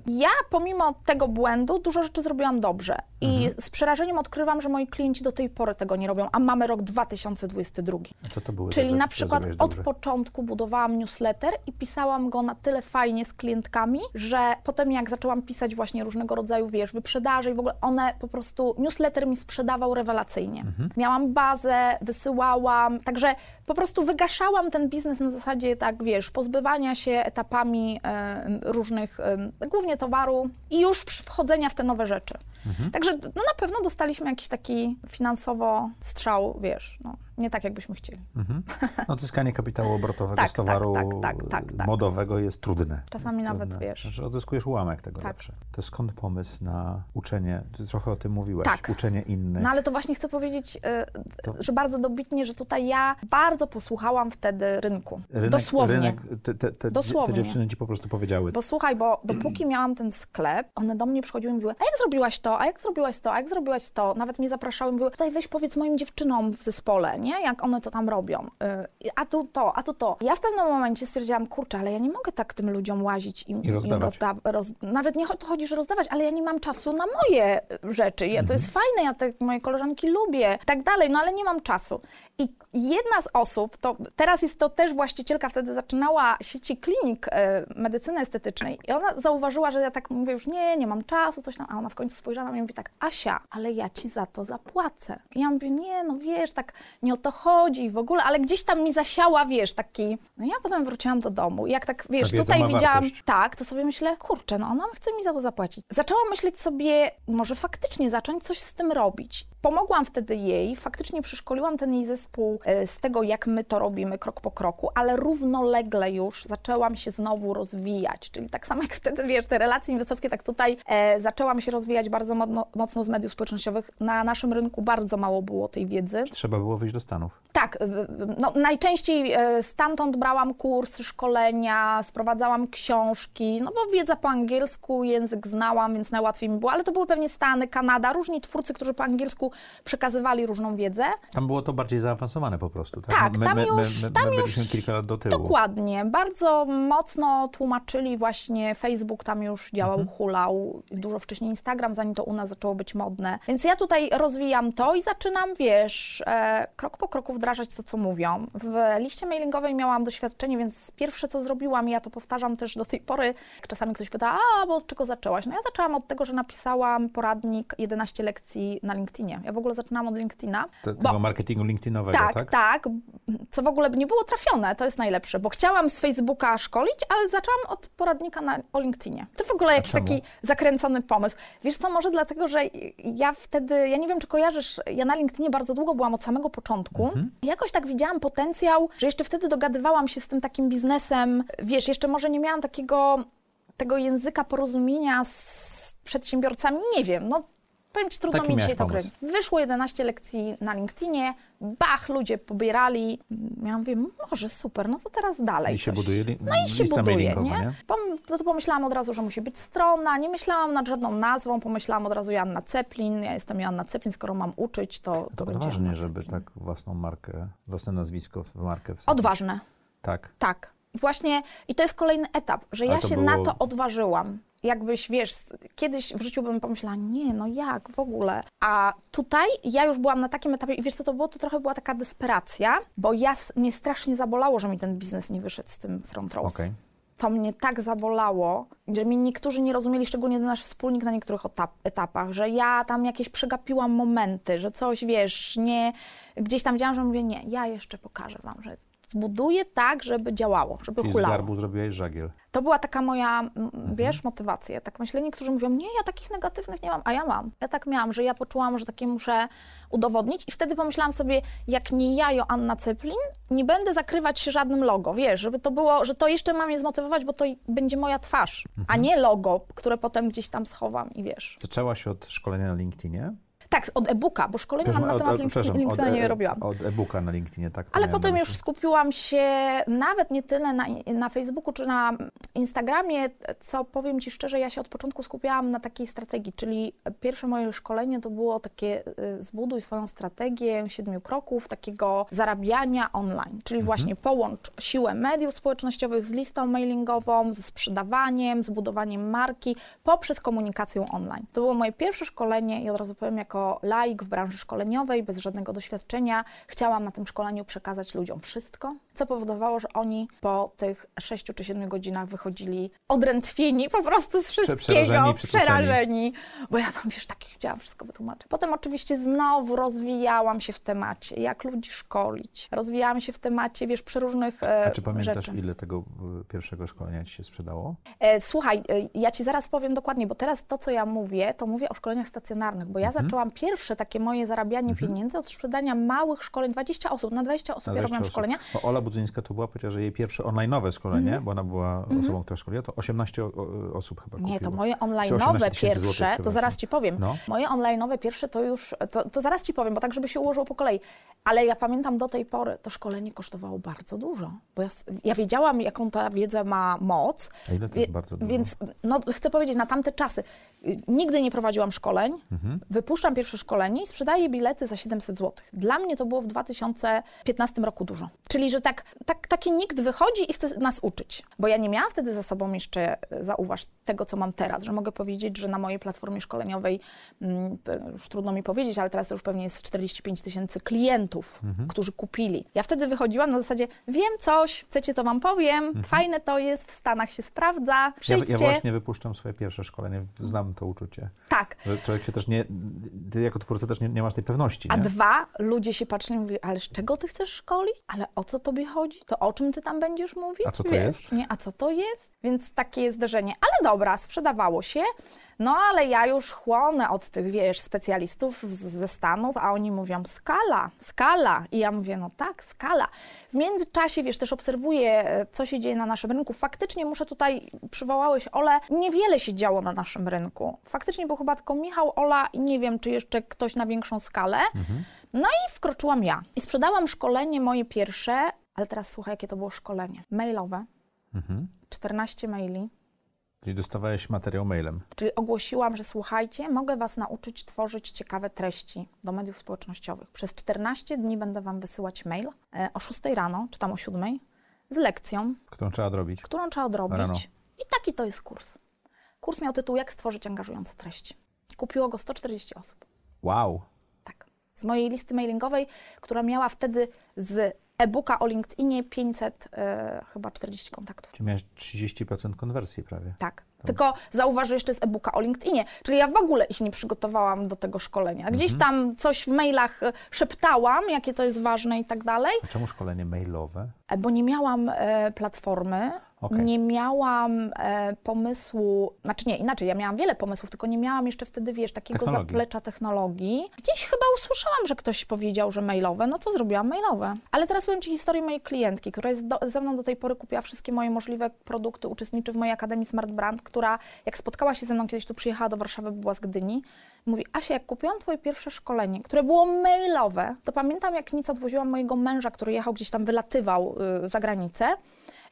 Ja pomimo tego błędu dużo rzeczy zrobiłam dobrze. I Mhm. z przerażeniem odkrywam, że moi klienci do tej pory tego nie robią, a mamy rok 2022. A co to były Czyli rzeczy, na przykład od dobrze? początku budowałam newsletter i pisałam go na tyle fajnie z klientkami, że potem jak zaczęłam pisać właśnie różnego rodzaju, wiesz, wyprzedaży i w ogóle one po prostu, newsletter mi sprzedawał rewelacyjnie. Mhm. Miałam bazę, wysyłałam, także po prostu wygaszałam ten biznes na zasadzie, tak wiesz, pozbywania się etapami e, różnych, e, głównie towaru i już wchodzenia w te nowe rzeczy. Mhm. Także no, na pewno dostaliśmy jakiś taki finansowo strzał, wiesz, no, nie tak jakbyśmy chcieli. Mhm. No, Odzyskanie kapitału obrotowego Tak, z towaru tak, tak, tak, tak, tak. modowego jest trudne. Czasami jest nawet, trudne. wiesz. Znaczy, odzyskujesz ułamek tego Tak. zawsze. To skąd pomysł na uczenie? Ty trochę o tym mówiłaś. Tak. Uczenie innych. No ale to właśnie chcę powiedzieć, e, To- że bardzo dobitnie, że tutaj ja bardzo posłuchałam wtedy rynku. Rynek, Dosłownie. Rynek, te, te, te, Dosłownie. te dziewczyny ci po prostu powiedziały. Bo słuchaj, bo dopóki miałam ten sklep, one do mnie przychodziły i mówiły, a jak zrobiłaś to, a jak zrobiłaś to, a jak zrobiłaś to. Nawet mnie zapraszały i mówiły, tutaj weź powiedz moim dziewczynom w zespole, nie? Jak one to tam robią. Y, A tu to, a tu to. Ja w pewnym momencie stwierdziłam, kurczę, ale ja nie mogę tak tym ludziom łazić i, I rozdawać. rozda- roz, Nawet nie to chodzi, że rozdawać, ale ja nie mam czasu na moje rzeczy. Ja, To jest Mhm. fajne, ja te moje koleżanki lubię i tak dalej, no ale nie mam czasu. I jedna z osób, to teraz jest to też właścicielka, wtedy zaczynała sieci klinik e, medycyny estetycznej i ona zauważyła, że ja tak mówię już nie, nie mam czasu, coś tam, a ona w końcu spojrzała na mnie i mówi tak, Asia, ale ja ci za to zapłacę. I ja mówię, nie, no wiesz, tak nie to chodzi w ogóle, ale gdzieś tam mi zasiała, wiesz, taki, no ja potem wróciłam do domu i jak tak, wiesz, tutaj widziałam, wartość. tak, to sobie myślę, kurczę, no ona chce mi za to zapłacić. Zaczęłam myśleć sobie, może faktycznie zacząć coś z tym robić. Pomogłam wtedy jej, faktycznie przeszkoliłam ten jej zespół e, z tego, jak my to robimy krok po kroku, ale równolegle już zaczęłam się znowu rozwijać. Czyli tak samo jak wtedy, wiesz, te relacje inwestorskie, tak tutaj e, zaczęłam się rozwijać bardzo mocno z mediów społecznościowych. Na naszym rynku bardzo mało było tej wiedzy. Trzeba było wyjść do Stanów. Tak, no, najczęściej e, stamtąd brałam kursy, szkolenia, sprowadzałam książki, no bo wiedza po angielsku, język znałam, więc najłatwiej mi było, ale to były pewnie Stany, Kanada, różni twórcy, którzy po angielsku przekazywali różną wiedzę. Tam było to bardziej zaawansowane po prostu. Tak, Tak, my, tam my, już- my, my, tam my już byliśmy kilka lat do tyłu. Dokładnie, bardzo mocno tłumaczyli właśnie Facebook tam już działał, Mhm. hulał, dużo wcześniej Instagram, zanim to u nas zaczęło być modne. Więc ja tutaj rozwijam to i zaczynam, wiesz, e, krok po kroku wdrażać to, co mówią. W liście mailingowej miałam doświadczenie, więc pierwsze, co zrobiłam, i ja to powtarzam też do tej pory, czasami ktoś pyta, a, bo od czego zaczęłaś? No ja zaczęłam od tego, że napisałam poradnik 11 lekcji na LinkedInie. Ja w ogóle zaczynałam od LinkedIna. Te, bo- tego marketingu LinkedInowego, tak, tak? tak, Co w ogóle nie było trafione, to jest najlepsze, bo chciałam z Facebooka szkolić, ale zaczęłam od poradnika na, o LinkedInie. To w ogóle jakiś taki zakręcony pomysł. Wiesz co, może dlatego, że ja wtedy, ja nie wiem, czy kojarzysz, ja na LinkedInie bardzo długo byłam od samego początku. Mhm. Jakoś tak widziałam potencjał, że jeszcze wtedy dogadywałam się z tym takim biznesem. Wiesz, jeszcze może nie miałam takiego tego języka porozumienia z przedsiębiorcami, nie wiem, no powiem Ci, trudno Taki mi dzisiaj to pomysł. gry. Wyszło 11 lekcji na LinkedInie, bach, ludzie pobierali. Ja mówię, może super, no to teraz dalej I się coś. buduje li- No i się buduje, mailingowa, nie? nie? Pom- to, to pomyślałam od razu, że musi być strona, nie myślałam nad żadną nazwą, pomyślałam od razu Joanna Ceplin, ja jestem Joanna Ceplin, skoro mam uczyć, to, to, To będzie odważnie, Joanna żeby Ceplin. tak własną markę, własne nazwisko w markę wsadzić. Odważne, Tak. tak. I właśnie, i to jest kolejny etap, że Ale ja to się było- na to odważyłam. Jakbyś, wiesz, kiedyś w życiu bym pomyślała, nie, no jak, w ogóle. A tutaj ja już byłam na takim etapie i wiesz co to było? To trochę była taka desperacja, bo ja, mnie strasznie zabolało, że mi ten biznes nie wyszedł z tym front rows. Okay. To mnie tak zabolało, że mnie niektórzy nie rozumieli, szczególnie nasz wspólnik na niektórych etap, etapach, że ja tam jakieś przegapiłam momenty, że coś, wiesz, nie, gdzieś tam działam, że mówię, nie, ja jeszcze pokażę wam, że zbuduję tak, żeby działało, żeby Czyli hulało. z garbu zrobiłeś żagiel. To była taka moja, mhm. wiesz, motywacja. Tak myślę, niektórzy mówią, nie, ja takich negatywnych nie mam, a ja mam. Ja tak miałam, że ja poczułam, że takie muszę udowodnić i wtedy pomyślałam sobie, jak nie ja, Joanna Ceplin, nie będę zakrywać się żadnym logo, wiesz, żeby to było, że to jeszcze mam je zmotywować, bo to będzie moja twarz, mhm. a nie logo, które potem gdzieś tam schowam i wiesz. Zaczęłaś od szkolenia na LinkedInie? Tak, od e-booka, bo szkolenia mam na temat LinkedIna nie robiłam. Od e-booka na LinkedInie, tak. Ale potem już skupiłam się nawet nie tyle na, na Facebooku czy na Instagramie, co powiem Ci szczerze, ja się od początku skupiałam na takiej strategii, czyli pierwsze moje szkolenie to było takie y, zbuduj swoją strategię siedmiu kroków takiego zarabiania online, czyli mhm. właśnie połącz siłę mediów społecznościowych z listą mailingową, ze sprzedawaniem, z budowaniem marki poprzez komunikację online. To było moje pierwsze szkolenie i od razu powiem jako laik w branży szkoleniowej, bez żadnego doświadczenia, chciałam na tym szkoleniu przekazać ludziom wszystko, co powodowało, że oni po tych 6 czy 7 godzinach wychodzili odrętwieni po prostu z wszystkiego, przerażeni, przerażeni bo ja tam, wiesz, tak chciałam wszystko wytłumaczyć. Potem oczywiście znowu rozwijałam się w temacie, jak ludzi szkolić. Rozwijałam się w temacie, wiesz, przeróżnych e, A czy pamiętasz, rzeczy. ile tego e, pierwszego szkolenia ci się sprzedało? E, słuchaj, e, ja ci zaraz powiem dokładnie, bo teraz to, co ja mówię, to mówię o szkoleniach stacjonarnych, bo ja mhm. zaczęłam pierwsze takie moje zarabianie mhm. pieniędzy od sprzedania małych szkoleń, 20 osób, na 20 osób 20 ja robiłam szkolenia. Bo Ola Budzyńska to była, powiedziała, że jej pierwsze online'owe szkolenie, mhm. bo ona była mhm. osobą, która szkoliła, to 18 osób chyba kupiło. Nie, to moje online'owe pierwsze, to zaraz ci powiem. No. Moje online'owe pierwsze to już, to, to zaraz ci powiem, bo tak, żeby się ułożyło po kolei. Ale ja pamiętam do tej pory, to szkolenie kosztowało bardzo dużo, bo ja, ja wiedziałam, jaką ta wiedza ma moc. A ile to jest bardzo dużo? Więc, no, chcę powiedzieć, na tamte czasy y, nigdy nie prowadziłam szkoleń, mhm. wypuszczam pierwsze szkolenie i sprzedaję bilety za 700 zł. Dla mnie to było w 2015 roku dużo. Czyli, że tak, tak, taki nikt wychodzi i chce nas uczyć. Bo ja nie miałam wtedy za sobą jeszcze, e, zauważ, tego, co mam teraz, że mogę powiedzieć, że na mojej platformie szkoleniowej, mm, już trudno mi powiedzieć, ale teraz już pewnie jest 45 tysięcy klientów, mhm. którzy kupili. Ja wtedy wychodziłam na zasadzie, wiem coś, chcecie, to wam powiem, mhm. fajne to jest, w Stanach się sprawdza, przyjdźcie. Ja, ja właśnie wypuszczam swoje pierwsze szkolenie, znam to uczucie. Tak. Że człowiek się też nie, ty jako twórca też nie, nie masz tej pewności. A dwa, ludzie się patrzą i mówią, ale z czego ty chcesz szkolić? Ale o co tobie chodzi? To o czym ty tam będziesz mówić? A co to Wiesz, jest? Nie, a co to jest? Więc takie zderzenie. Ale dobra, sprzedawało się. No ale ja już chłonę od tych, wiesz, specjalistów z, ze Stanów, a oni mówią skala, skala. I ja mówię, no tak, skala. W międzyczasie, wiesz, też obserwuję, e, co się dzieje na naszym rynku. Faktycznie muszę tutaj, przywołałeś Ole, niewiele się działo na naszym rynku. Faktycznie był chyba tylko Michał, Ola i nie wiem, czy jeszcze ktoś na większą skalę. Mhm. No i wkroczyłam ja. I sprzedałam szkolenie moje pierwsze, ale teraz słuchaj, jakie to było szkolenie. Mailowe. Mhm. 14 maili Czyli dostawałeś materiał mailem. Czyli ogłosiłam, że słuchajcie, mogę Was nauczyć tworzyć ciekawe treści do mediów społecznościowych. Przez 14 dni będę Wam wysyłać mail e, o 6 rano, czy tam o 7, z lekcją. Którą trzeba odrobić. Którą trzeba odrobić. Rano. I taki to jest kurs. Kurs miał tytuł Jak stworzyć angażujące treści. Kupiło go 140 osób. Wow. Tak. Z mojej listy mailingowej, która miała wtedy z e-booka o LinkedInie 500, e, chyba 40 kontaktów. Czyli miałeś 30% konwersji prawie. Tak. Tylko zauważ, jeszcze z e-booka o LinkedInie. Czyli ja w ogóle ich nie przygotowałam do tego szkolenia. Gdzieś mhm. tam coś w mailach e, szeptałam, jakie to jest ważne i tak dalej. A czemu szkolenie mailowe? E, bo nie miałam e, platformy, Okay. Nie miałam e, pomysłu, znaczy nie, inaczej, ja miałam wiele pomysłów, tylko nie miałam jeszcze wtedy, wiesz, takiego technologii. zaplecza technologii. Gdzieś chyba usłyszałam, że ktoś powiedział, że mailowe, no to zrobiłam mailowe. Ale teraz powiem Ci historię mojej klientki, która jest do, ze mną do tej pory kupiła wszystkie moje możliwe produkty, uczestniczy w mojej Akademii Smart Brand, która jak spotkała się ze mną kiedyś tu przyjechała do Warszawy, była z Gdyni, mówi, Asia, jak kupiłam Twoje pierwsze szkolenie, które było mailowe, to pamiętam, jak nic odwoziłam mojego męża, który jechał gdzieś tam, wylatywał y, za granicę,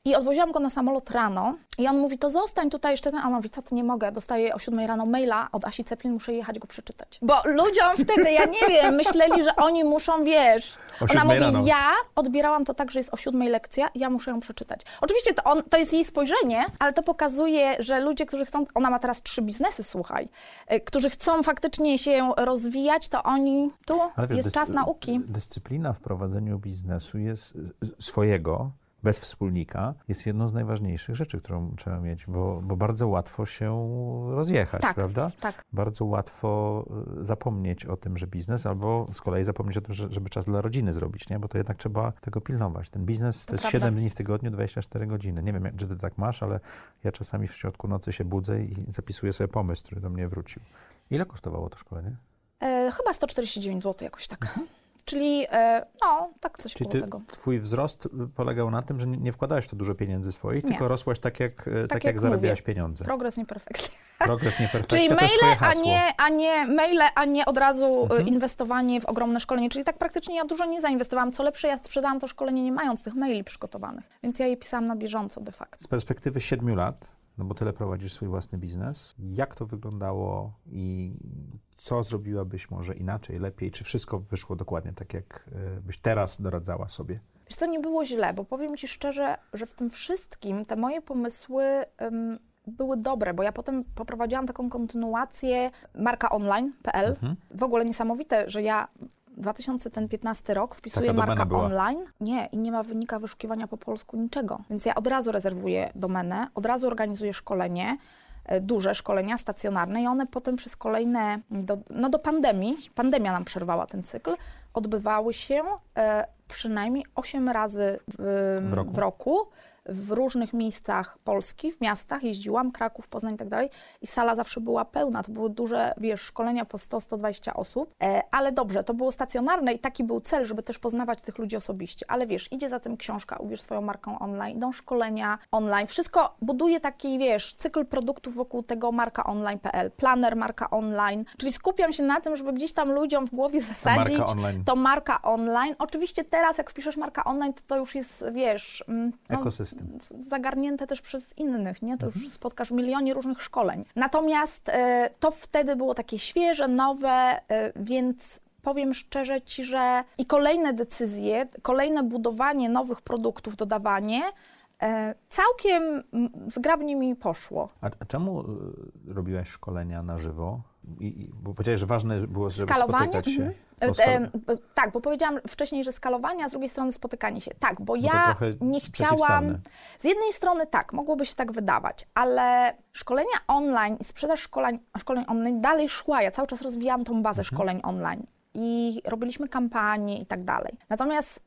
i odwoziłam go na samolot rano i on mówi, to zostań tutaj jeszcze, a on mówi, co, to nie mogę, dostaję o 7 rano maila od Asi Ceplin, muszę jechać go przeczytać. Bo ludziom wtedy, ja nie wiem, myśleli, że oni muszą, wiesz, ona 7 mówi, rano. ja odbierałam to tak, że jest o 7 lekcja, ja muszę ją przeczytać. Oczywiście to, on, to jest jej spojrzenie, ale to pokazuje, że ludzie, którzy chcą, ona ma teraz trzy biznesy, słuchaj, y, którzy chcą faktycznie się rozwijać, to oni, tu wiesz, jest czas nauki. Dyscyplina w prowadzeniu biznesu jest y, swojego, bez wspólnika, jest jedną z najważniejszych rzeczy, którą trzeba mieć, bo, bo bardzo łatwo się rozjechać, Tak, prawda? tak. Bardzo łatwo y, zapomnieć o tym, że biznes, albo z kolei zapomnieć o tym, że, żeby czas dla rodziny zrobić, nie? Bo to jednak trzeba tego pilnować. Ten biznes to, jest prawda. 7 dni w tygodniu, 24 godziny. Nie wiem, jak, czy ty tak masz, ale ja czasami w środku nocy się budzę i zapisuję sobie pomysł, który do mnie wrócił. Ile kosztowało to szkolenie? E, chyba 149 zł jakoś tak. Czyli, e, no, tak coś Czyli ty, tego. twój wzrost y, polegał na tym, że nie, wkładałeś w to dużo pieniędzy swoich, Nie. tylko rosłaś tak jak, tak tak jak jak zarabiałaś pieniądze. Progres nie perfekcja. Progres nie perfekcja, Czyli maile, a nie, a nie maile, a nie od razu e, Mhm. inwestowanie w ogromne szkolenie. Czyli tak praktycznie ja dużo nie zainwestowałam. Co lepsze, ja sprzedałam to szkolenie nie mając tych maili przygotowanych. Więc ja je pisałam na bieżąco de facto. Z perspektywy siedmiu lat, no bo tyle prowadzisz swój własny biznes, jak to wyglądało i co zrobiłabyś może inaczej, lepiej? Czy wszystko wyszło dokładnie tak, jak y, byś teraz doradzała sobie? Wiesz co, nie było źle, bo powiem Ci szczerze, że w tym wszystkim te moje pomysły em, były dobre, bo ja potem poprowadziłam taką kontynuację marka online.pl. Mhm. W ogóle niesamowite, że ja 2015 rok wpisuję marka była. online. Nie, i nie ma wynika wyszukiwania po polsku niczego. Więc ja od razu rezerwuję domenę, od razu organizuję szkolenie, e, duże szkolenia stacjonarne i one potem przez kolejne, do, no do pandemii, pandemia nam przerwała ten cykl, odbywały się e, przynajmniej 8 razy w, W roku. w roku w różnych miejscach Polski, w miastach, jeździłam, Kraków, Poznań i tak dalej i sala zawsze była pełna, to były duże, wiesz, szkolenia po 100-120 osób, e, ale dobrze, to było stacjonarne i taki był cel, żeby też poznawać tych ludzi osobiście, ale wiesz, idzie za tym książka, uwierz swoją marką online, idą szkolenia online, wszystko buduje taki, wiesz, cykl produktów wokół tego marka online.pl, planer marka online, czyli skupiam się na tym, żeby gdzieś tam ludziom w głowie zasadzić online. to marka online. Oczywiście teraz, jak wpiszesz marka online, to to już jest, wiesz, mm, no, Ekosystem. Zagarnięte też przez innych, nie? To już spotkasz w milionie różnych szkoleń. Natomiast e, to wtedy było takie świeże, nowe, e, więc powiem szczerze Ci, że i kolejne decyzje, kolejne budowanie nowych produktów, dodawanie, e, całkiem zgrabnie mi poszło. A, czemu y, robiłaś szkolenia na żywo? I, bo powiedziałeś, że ważne było, żeby Skalowanie? spotykać się. Mhm. Bo E, skal- tak, bo powiedziałam wcześniej, że skalowanie, a z drugiej strony spotykanie się. Tak, bo to ja trochę nie chciałam. Z jednej strony tak, mogłoby się tak wydawać, ale szkolenia online i sprzedaż szkoleń, szkoleń online dalej szła. Ja cały czas rozwijałam tą bazę szkoleń online i robiliśmy kampanie i tak dalej. Natomiast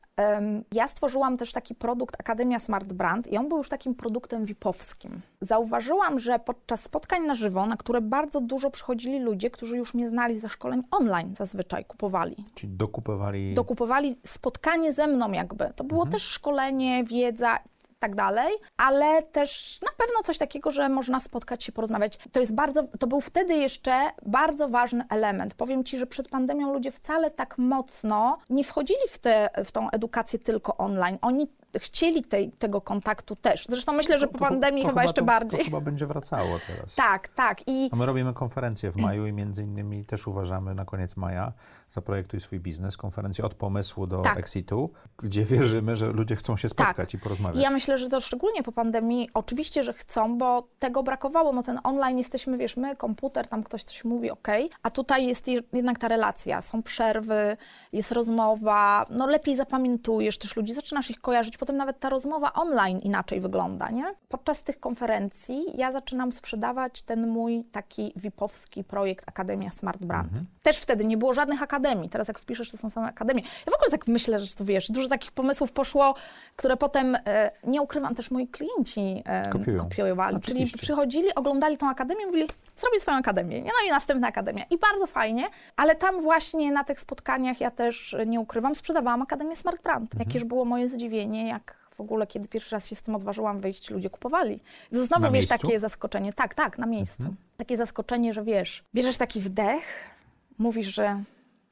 ja stworzyłam też taki produkt Akademia Smart Brand i on był już takim produktem VIP-owskim. Zauważyłam, że podczas spotkań na żywo, na które bardzo dużo przychodzili ludzie, którzy już mnie znali ze szkoleń online zazwyczaj, kupowali Ci dokupowali... dokupowali spotkanie ze mną jakby. To było też szkolenie, wiedza tak dalej, ale też na pewno coś takiego, że można spotkać się, porozmawiać. To jest bardzo, to był wtedy jeszcze bardzo ważny element. Powiem Ci, że przed pandemią ludzie wcale tak mocno nie wchodzili w, te, w tą edukację tylko online. Oni chcieli tej, tego kontaktu też. Zresztą myślę, że po To- to- pandemii to chyba jeszcze bardziej. To chyba będzie wracało teraz. Tak, tak. I A my robimy konferencję w maju i między innymi też uważamy na koniec maja Zaprojektuj swój biznes, konferencję od pomysłu do Tak. exitu, gdzie wierzymy, że ludzie chcą się spotkać i I porozmawiać. ja myślę, że to szczególnie po pandemii, oczywiście, że chcą, bo tego brakowało. No ten online jesteśmy, wiesz, my, komputer, tam ktoś coś mówi, ok, a tutaj jest je- jednak ta relacja, są przerwy, jest rozmowa, no lepiej zapamiętujesz też ludzi, zaczynasz ich kojarzyć, potem nawet ta rozmowa online inaczej wygląda, nie? Podczas tych konferencji ja zaczynam sprzedawać ten mój taki VIP-owski projekt Akademia Smart Brand. Też wtedy nie było żadnych akademii, teraz jak wpiszesz, to są same akademie. Ja w ogóle tak myślę, że to wiesz, dużo takich pomysłów poszło, które potem, e, nie ukrywam, też moi klienci Kopiują. kopiowali. Czyli przychodzili, oglądali tą akademię, mówili, zrobię swoją akademię. No i następna akademia. I bardzo fajnie, ale tam właśnie na tych spotkaniach ja też, e, nie ukrywam, sprzedawałam Akademię Smart Brand. Mhm. Jakież było moje zdziwienie, jak w ogóle, kiedy pierwszy raz się z tym odważyłam wyjść, ludzie kupowali. I to znowu, Na wiesz, miejscu? Mhm. takie zaskoczenie. Tak, tak, na miejscu. Takie zaskoczenie, że wiesz, bierzesz taki wdech, mówisz, że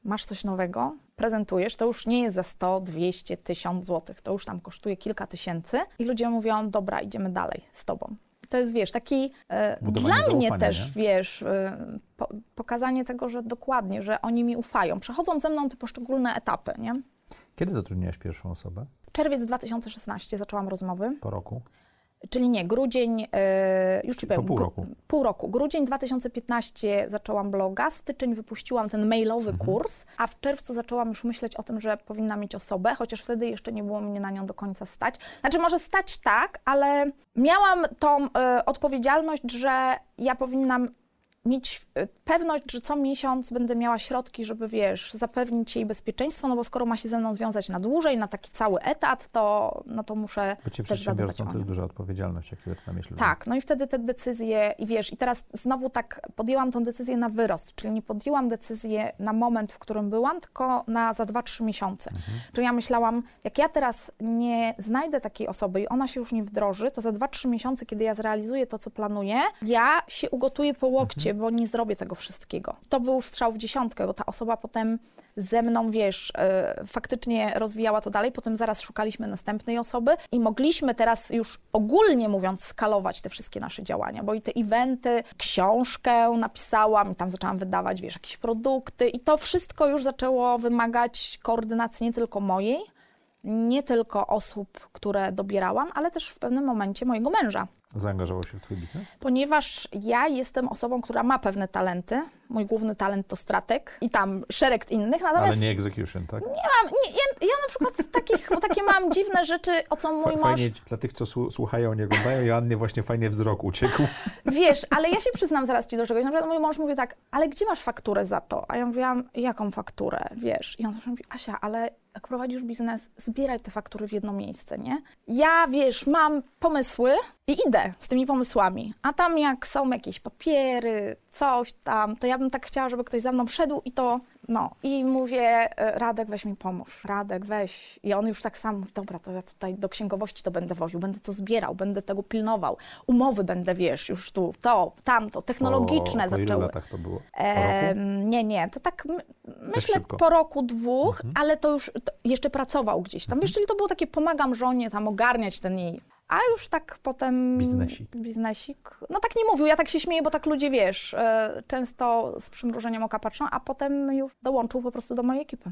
masz coś nowego, prezentujesz, to już nie jest za 100, 200, 1000 złotych, to już tam kosztuje kilka tysięcy i ludzie mówią, dobra, idziemy dalej z tobą. To jest, wiesz, taki e, dla mnie też, nie? wiesz, e, po, pokazanie tego, że dokładnie, że oni mi ufają. Przechodzą ze mną te poszczególne etapy, nie? Kiedy zatrudniłaś pierwszą osobę? Czerwiec 2016 zaczęłam rozmowy. Po roku? Czyli nie, grudzień, e, już ci powiem. pół roku. Pół roku. Grudzień 2015 zaczęłam bloga, styczeń wypuściłam ten mailowy Mhm. kurs, a w czerwcu zaczęłam już myśleć o tym, że powinna mieć osobę, chociaż wtedy jeszcze nie było mnie na nią do końca stać. Znaczy może stać tak, ale miałam tą e, odpowiedzialność, że ja powinnam mieć e, pewność, że co miesiąc będę miała środki, żeby, wiesz, zapewnić jej bezpieczeństwo, no bo skoro ma się ze mną związać na dłużej, na taki cały etat, to, no to muszę Bycie też zadbać przedsiębiorcą o to nią. jest duża odpowiedzialność, jak tyle na myśl. Tak, no i wtedy te decyzje, i wiesz, i teraz znowu tak podjęłam tą decyzję na wyrost, czyli nie podjęłam decyzję na moment, w którym byłam, tylko na za 2-3 miesiące. Czyli ja myślałam, jak ja teraz nie znajdę takiej osoby i ona się już nie wdroży, to za 2-3 miesiące, kiedy ja zrealizuję to, co planuję, ja się ugotuję po łokcie, bo nie zrobię tego wszystkiego. To był strzał w dziesiątkę, bo ta osoba potem ze mną, wiesz, e, faktycznie rozwijała to dalej, potem zaraz szukaliśmy następnej osoby i mogliśmy teraz już ogólnie mówiąc skalować te wszystkie nasze działania, bo i te eventy, książkę napisałam i tam zaczęłam wydawać, wiesz, jakieś produkty i to wszystko już zaczęło wymagać koordynacji nie tylko mojej, nie tylko osób, które dobierałam, ale też w pewnym momencie mojego męża Zaangażował się w twój biznes? ponieważ ja jestem osobą, która ma pewne talenty. Mój główny talent to stratek i tam szereg innych, Ale natomiast nie execution, tak? nie mam, nie, ja, ja na przykład takich, takie mam dziwne rzeczy, o co mój Fa- mąż, Fajnie, dla tych, co słu- słuchają, nie oglądają, Joannie właśnie fajnie wzrok uciekł. wiesz, ale ja się przyznam zaraz ci do czegoś. Na przykład mój mąż mówi tak, ale gdzie masz fakturę za to? A ja mówiłam, jaką fakturę, wiesz? I on zawsze mówi, Asia, ale jak prowadzisz biznes, zbieraj te faktury w jedno miejsce, nie? Ja, wiesz, mam pomysły i idę z tymi pomysłami. A tam jak są jakieś papiery, coś tam, to ja bym tak chciała, żeby ktoś za mną wszedł i to, no. I mówię, e, Radek, weź mi pomóż. Radek, weź. I on już tak sam, dobra, to ja tutaj do księgowości to będę woził, będę to zbierał, będę tego pilnował. Umowy będę, wiesz, już tu, to, tamto, technologiczne po, po ilu zaczęły. latach to było? Po nie, nie, to tak my, myślę po roku, dwóch, ale to już to jeszcze pracował gdzieś tam. Wiesz, czyli to było takie pomagam żonie tam ogarniać ten jej. A już tak potem... Biznesik. Biznesik. No tak nie mówił, ja tak się śmieję, bo tak ludzie, wiesz, e, często z przymrużeniem oka patrzą, a potem już dołączył po prostu do mojej ekipy.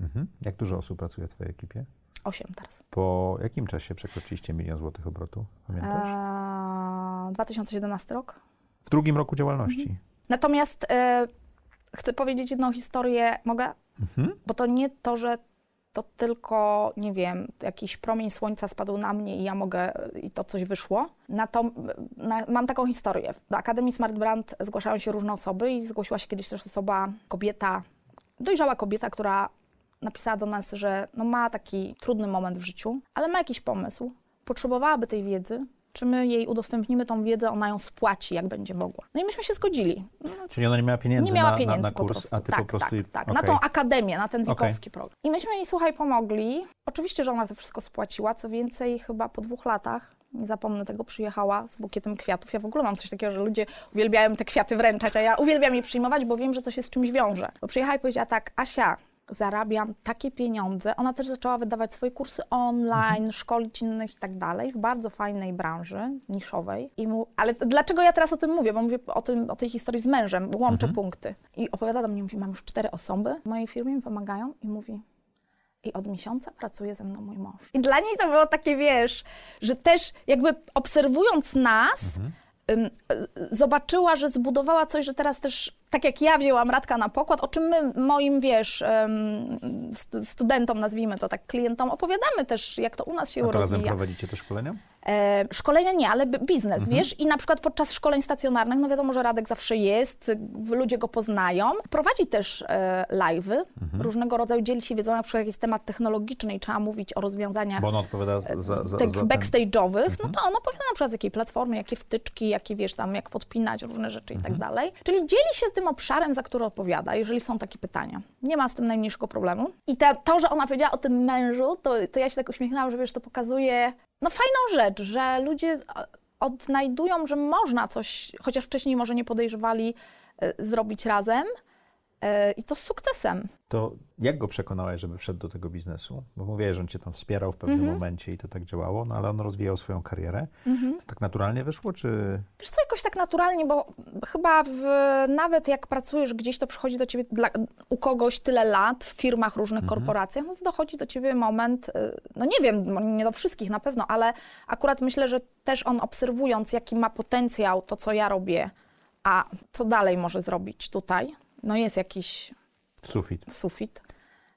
Mhm. Jak dużo osób pracuje w twojej ekipie? Osiem teraz. Po jakim czasie przekroczyliście milion złotych obrotu? Pamiętasz? E, 2017 rok. W drugim roku działalności. Natomiast e, chcę powiedzieć jedną historię, mogę? Mhm. Bo to nie to, że to tylko, nie wiem, jakiś promień słońca spadł na mnie i ja mogę, i to coś wyszło. Na to, na, mam taką historię. Do Akademii Smart Brand zgłaszają się różne osoby i zgłosiła się kiedyś też osoba, kobieta, dojrzała kobieta, która napisała do nas, że no ma taki trudny moment w życiu, ale ma jakiś pomysł, potrzebowałaby tej wiedzy, czy my jej udostępnimy tą wiedzę, ona ją spłaci, jak będzie mogła. No i myśmy się zgodzili. No, Czyli ona nie miała pieniędzy nie miała na, pieniędzy na, na po kurs, prostu. a ty tak, po prostu... tak, tak. okej. Na tą akademię, na ten wikowski program. I myśmy jej, słuchaj, pomogli. Oczywiście, że ona to wszystko spłaciła. Co więcej, chyba po dwóch latach, nie zapomnę tego, przyjechała z bukietem kwiatów. Ja w ogóle mam coś takiego, że ludzie uwielbiają te kwiaty wręczać, a ja uwielbiam je przyjmować, bo wiem, że to się z czymś wiąże. Bo przyjechała i powiedziała tak, Asia, zarabiam takie pieniądze. Ona też zaczęła wydawać swoje kursy online, szkolić innych i tak dalej, w bardzo fajnej branży, niszowej. I mu, ale dlaczego ja teraz o tym mówię? Bo mówię o, tym, o tej historii z mężem, łączę punkty. I opowiada do mnie, mówi, mam już cztery osoby w mojej firmie, mi pomagają i mówi, i od miesiąca pracuje ze mną mój mąż. I dla niej to było takie, wiesz, że też jakby obserwując nas, ym, y, zobaczyła, że zbudowała coś, że teraz też, tak jak ja wzięłam Radka na pokład, o czym my moim, wiesz, studentom, nazwijmy to tak, klientom, opowiadamy też, jak to u nas się A to razem rozwija. prowadzicie te szkolenia? E, szkolenia nie, ale biznes, Mhm. wiesz? I na przykład podczas szkoleń stacjonarnych, no wiadomo, że Radek zawsze jest, ludzie go poznają. Prowadzi też e, live'y Mhm. różnego rodzaju, dzieli się wiedzą, na przykład jak jest temat technologiczny i trzeba mówić o rozwiązaniach Bo ona odpowiada za, za, za tych ten... backstage'owych, Mhm. no to on opowiada na przykład z jakiej platformy, jakie wtyczki, jakie wiesz tam, jak podpinać różne rzeczy i Mhm. tak dalej. Czyli dzieli się tym obszarem, za który odpowiada, jeżeli są takie pytania. Nie ma z tym najmniejszego problemu. I ta, to, że ona powiedziała o tym mężu, to, to ja się tak uśmiechnęłam, że wiesz, to pokazuje no fajną rzecz, że ludzie e, odnajdują, że można coś, chociaż wcześniej może nie podejrzewali, e, zrobić razem. E, I to z sukcesem. To jak go przekonałaś, żeby wszedł do tego biznesu? Bo mówiłeś, że on cię tam wspierał w pewnym Mhm. momencie i to tak działało, no ale on rozwijał swoją karierę. To tak naturalnie wyszło, czy... Wiesz co, jakoś tak naturalnie, bo chyba w, nawet jak pracujesz gdzieś, to przychodzi do ciebie dla, u kogoś tyle lat w firmach, różnych korporacjach, no to dochodzi do ciebie moment, y, no nie wiem, mo- nie do wszystkich na pewno, ale akurat myślę, że też on obserwując, jaki ma potencjał to, co ja robię, a co dalej może zrobić tutaj, no jest jakiś Sufit. sufit,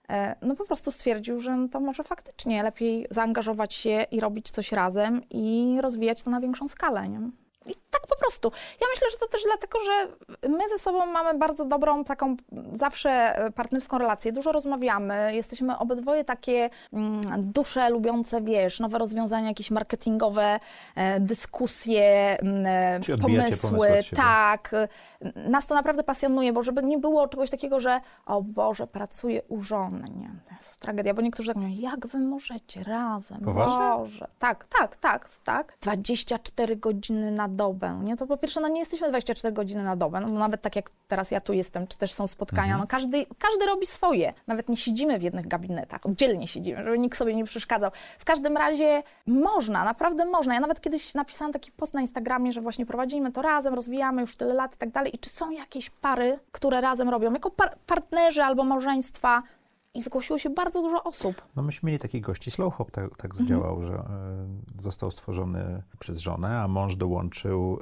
e, no po prostu stwierdził, że no to może faktycznie lepiej zaangażować się i robić coś razem i rozwijać to na większą skalę, nie? I tak po prostu. Ja myślę, że to też dlatego, że my ze sobą mamy bardzo dobrą, taką zawsze e, partnerską relację. Dużo rozmawiamy, jesteśmy obydwoje takie mm, dusze lubiące, wiesz, nowe rozwiązania jakieś marketingowe, e, dyskusje, mm, e, Czyli pomysły. Tak. Nas to naprawdę pasjonuje, bo żeby nie było czegoś takiego, że o Boże, pracuję u żony. Nie, to jest tragedia, bo niektórzy tak mówią, jak wy możecie razem? Poważnie? Boże. Tak, tak, tak, tak. 24 godziny na dobę, nie? To po pierwsze, no nie jesteśmy 24 godziny na dobę, no nawet tak jak teraz ja tu jestem, czy też są spotkania, Mhm. no każdy, każdy robi swoje. Nawet nie siedzimy w jednych gabinetach, oddzielnie siedzimy, żeby nikt sobie nie przeszkadzał. W każdym razie można, naprawdę można. Ja nawet kiedyś napisałam taki post na Instagramie, że właśnie prowadzimy to razem, rozwijamy już tyle lat i tak dalej. I czy są jakieś pary, które razem robią, jako par partnerzy albo małżeństwa? I zgłosiło się bardzo dużo osób. No myśmy mieli takich gości, Slow Hop tak, tak Mhm. że e, został stworzony przez żonę, a mąż dołączył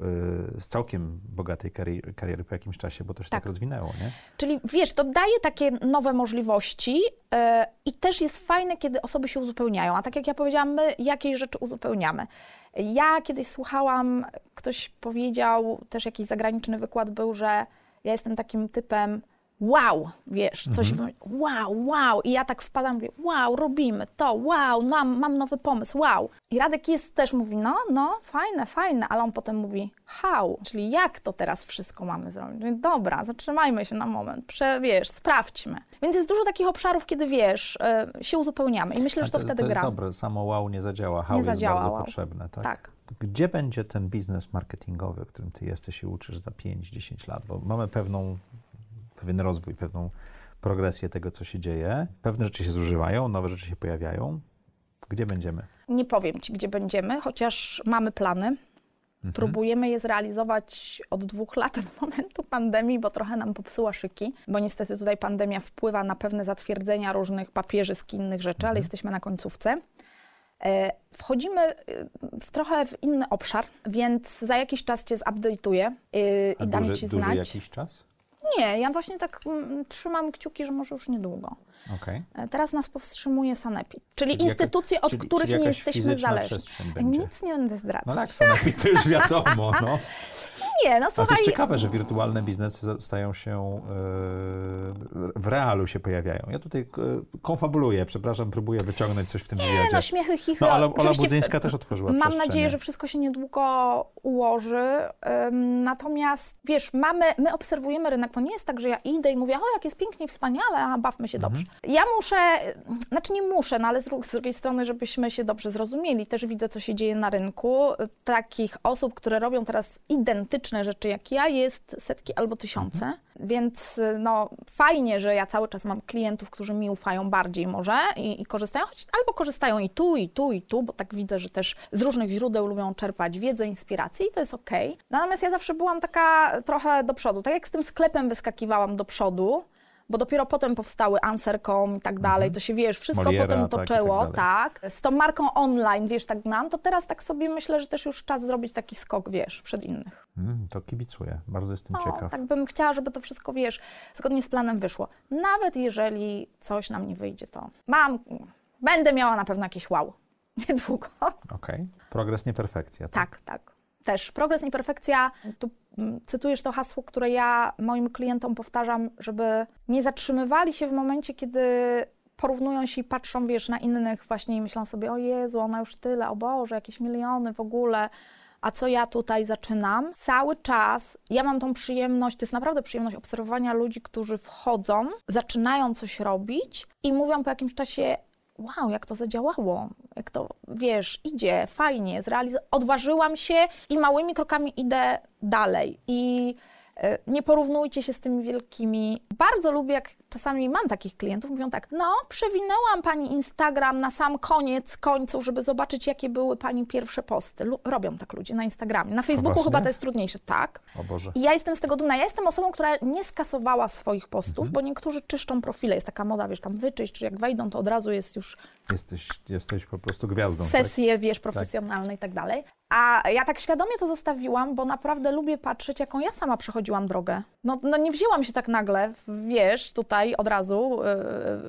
e, z całkiem bogatej kariery, kariery po jakimś czasie, bo to się tak, Tak. rozwinęło, nie? Czyli wiesz, to daje takie nowe możliwości e, i też jest fajne, kiedy osoby się uzupełniają. A tak jak ja powiedziałam, my jakieś rzeczy uzupełniamy. Ja kiedyś słuchałam, ktoś powiedział, też jakiś zagraniczny wykład był, że ja jestem takim typem wow, wiesz, coś, Mhm. wow, wow. I ja tak wpadam, mówię, wow, robimy to, wow, mam, mam nowy pomysł, wow. I Radek jest też mówi, no, no, fajne, fajne, ale on potem mówi, how, czyli jak to teraz wszystko mamy zrobić? Mówię, Dobra, zatrzymajmy się na moment, prze, wiesz, sprawdźmy. Więc jest dużo takich obszarów, kiedy, wiesz, y, się uzupełniamy i myślę, że to, A wtedy to gra. jest dobre, samo wow nie zadziała, how Nie jest zadziała bardzo wow. potrzebne, tak? Tak. Gdzie będzie ten biznes marketingowy, w którym ty jesteś i uczysz za 5-10 lat? Bo mamy pewną, pewien rozwój, pewną progresję tego, co się dzieje. Pewne rzeczy się zużywają, nowe rzeczy się pojawiają. Gdzie będziemy? Nie powiem Ci, gdzie będziemy, chociaż mamy plany. Próbujemy je zrealizować od dwóch lat do momentu pandemii, bo trochę nam popsuła szyki, bo niestety tutaj pandemia wpływa na pewne zatwierdzenia różnych papierzysk i innych rzeczy, ale jesteśmy na końcówce. E, Wchodzimy e, w trochę w inny obszar, więc za jakiś czas Cię zupdate'uję e, A i dam duży, Ci duży znać. jakiś czas? Nie, ja właśnie tak mm, trzymam kciuki, że może już niedługo. Okej. E, Teraz nas powstrzymuje Sanepid, czyli, Czyli jaka- instytucje, od czyli- których czyli nie jesteśmy zależni. Nic nie będę zdradzać. No tak, sanepid to już wiadomo, no. Nie, no Ale to słuchaj, jest ciekawe, że wirtualne biznesy stają się, e, w realu się pojawiają. Ja tutaj e, konfabuluję, przepraszam, próbuję wyciągnąć coś w tym nie, wywiadzie. no śmiechy, chichy. No, ale Ola Budzyńska też otworzyła Mam nadzieję, że wszystko się niedługo ułoży. Ym, Natomiast wiesz, mamy, my obserwujemy rynek. To nie jest tak, że ja idę i mówię, o jak jest pięknie, wspaniale, a bawmy się dobrze. Ja muszę, znaczy nie muszę, no ale z, dru- z drugiej strony, żebyśmy się dobrze zrozumieli. Też widzę, co się dzieje na rynku. Takich osób, które robią teraz identyczne rzeczy jak ja, jest setki albo tysiące. Więc y, no fajnie, że ja cały czas mam klientów, którzy mi ufają bardziej może i, i korzystają, choć albo korzystają i tu, i tu, i tu, bo tak widzę, że też z różnych źródeł lubią czerpać wiedzę, inspirację i to jest okej. Natomiast ja zawsze byłam taka trochę do przodu. Tak jak z tym sklepem wyskakiwałam do przodu, bo dopiero potem powstały Answer.com i tak dalej, to się, wiesz, wszystko Moliera, potem tak, tak toczyło, dalej. tak, Z tą marką online, wiesz, tak mam, to teraz tak sobie myślę, że też już czas zrobić taki skok, wiesz, przed innych. Mm, to kibicuję, bardzo jestem No, ciekaw. tak bym chciała, żeby to wszystko, wiesz, zgodnie z planem wyszło. Nawet jeżeli coś nam nie wyjdzie, to mam, będę miała na pewno jakieś wow. Niedługo. Okej. Progres, nie perfekcja. Tak, tak. Też progres, nieperfekcja. Tu mm, cytujesz to hasło, które ja moim klientom powtarzam, żeby nie zatrzymywali się w momencie, kiedy porównują się i patrzą, wiesz, na innych właśnie i myślą sobie, o Jezu, ona już tyle, o Boże, jakieś miliony w ogóle, a co ja tutaj zaczynam? Cały czas ja mam tą przyjemność, to jest naprawdę przyjemność obserwowania ludzi, którzy wchodzą, zaczynają coś robić i mówią po jakimś czasie, wow, jak to zadziałało, jak to, wiesz, idzie, fajnie, zrealiz- odważyłam się i małymi krokami idę dalej. I nie porównujcie się z tymi wielkimi. Bardzo lubię, jak czasami mam takich klientów, mówią tak, no, przewinęłam pani Instagram na sam koniec końców, żeby zobaczyć, jakie były pani pierwsze posty. Lu robią tak ludzie na Instagramie. Na Facebooku chyba to jest trudniejsze, tak. O Boże. I ja jestem z tego dumna. Ja jestem osobą, która nie skasowała swoich postów, Mhm. bo niektórzy czyszczą profile. Jest taka moda, wiesz, tam wyczyść, czy jak wejdą, to od razu jest już Jesteś, jesteś po prostu gwiazdą. tak? sesje, wiesz, profesjonalne i tak dalej. A ja tak świadomie to zostawiłam, bo naprawdę lubię patrzeć, jaką ja sama przechodziłam drogę. No, no nie wzięłam się tak nagle, wiesz, tutaj od razu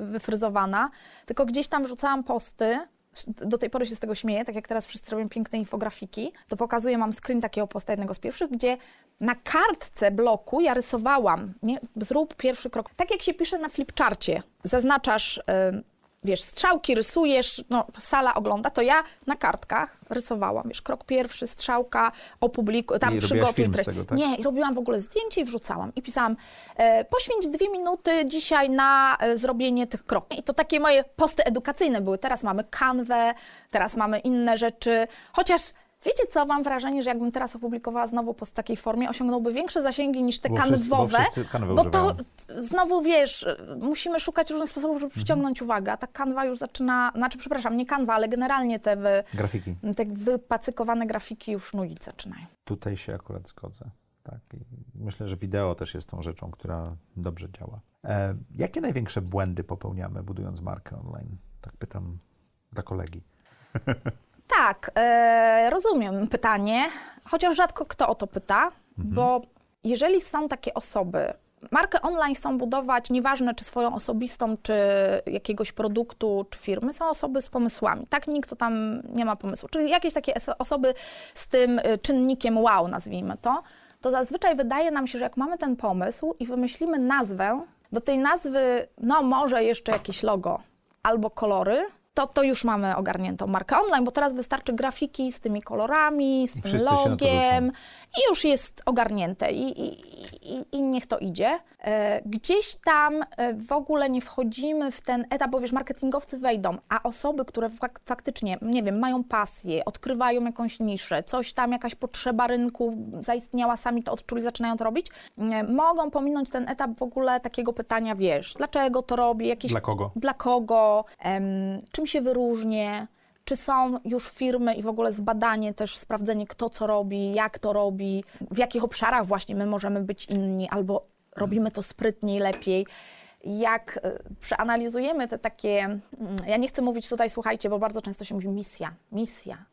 yy, wyfryzowana, tylko gdzieś tam wrzucałam posty. Do tej pory się z tego śmieję, tak jak teraz wszyscy robią piękne infografiki, to pokazuję, mam screen takiego posta jednego z pierwszych, gdzie na kartce bloku ja rysowałam, nie? zrób pierwszy krok. Tak jak się pisze na flipcharcie, zaznaczasz yy, wiesz, strzałki rysujesz, no, sala ogląda, to ja na kartkach rysowałam, wiesz, krok pierwszy, strzałka, opublikuj, tam I przygotuj tego, tak? Nie, robiłam w ogóle zdjęcie i wrzucałam. I pisałam, e, poświęć dwie minuty dzisiaj na e, zrobienie tych kroków. I to takie moje posty edukacyjne były. Teraz mamy kanwę, teraz mamy inne rzeczy, chociaż Wiecie co, mam wrażenie, że jakbym teraz opublikowała znowu post w takiej formie, osiągnąłby większe zasięgi niż te Bo wszyscy- bo kanwowe, wszyscy kanwę bo to znowu wiesz, musimy szukać różnych sposobów, żeby przyciągnąć uwagę, a ta kanwa już zaczyna, znaczy przepraszam, nie kanwa, ale generalnie te, wy, Grafiki. te wypacykowane grafiki już nudzić zaczynają. Tutaj się akurat zgodzę. Tak. I myślę, że wideo też jest tą rzeczą, która dobrze działa. E, jakie największe błędy popełniamy, budując markę online? Tak pytam dla kolegi. Tak, e, rozumiem pytanie, chociaż rzadko kto o to pyta, bo jeżeli są takie osoby, markę online chcą budować, nieważne czy swoją osobistą, czy jakiegoś produktu, czy firmy, są osoby z pomysłami. Tak, nikt to tam nie ma pomysłu. Czyli jakieś takie osoby z tym y, czynnikiem wow, nazwijmy to, to zazwyczaj wydaje nam się, że jak mamy ten pomysł i wymyślimy nazwę, do tej nazwy, no może jeszcze jakieś logo albo kolory, to, to już mamy ogarniętą markę online, bo teraz wystarczy grafiki z tymi kolorami, z tym na to logiem i już jest ogarnięte. I, i, i, i niech to idzie. E, Gdzieś tam e, w ogóle nie wchodzimy w ten etap, bo wiesz, marketingowcy wejdą, a osoby, które fak faktycznie, nie wiem, mają pasję, odkrywają jakąś niszę, coś tam, jakaś potrzeba rynku zaistniała, sami to odczuli, zaczynają to robić, nie, mogą pominąć ten etap w ogóle takiego pytania, wiesz, dlaczego to robię, jakieś Dla kogo? dla kogo, em, czym się wyróżnię, czy są już firmy i w ogóle zbadanie, też sprawdzenie, kto co robi, jak to robi, w jakich obszarach właśnie my możemy być inni, albo robimy to sprytniej, lepiej. Jak e, przeanalizujemy te takie, mm, ja nie chcę mówić tutaj, słuchajcie, bo bardzo często się mówi misja, misja.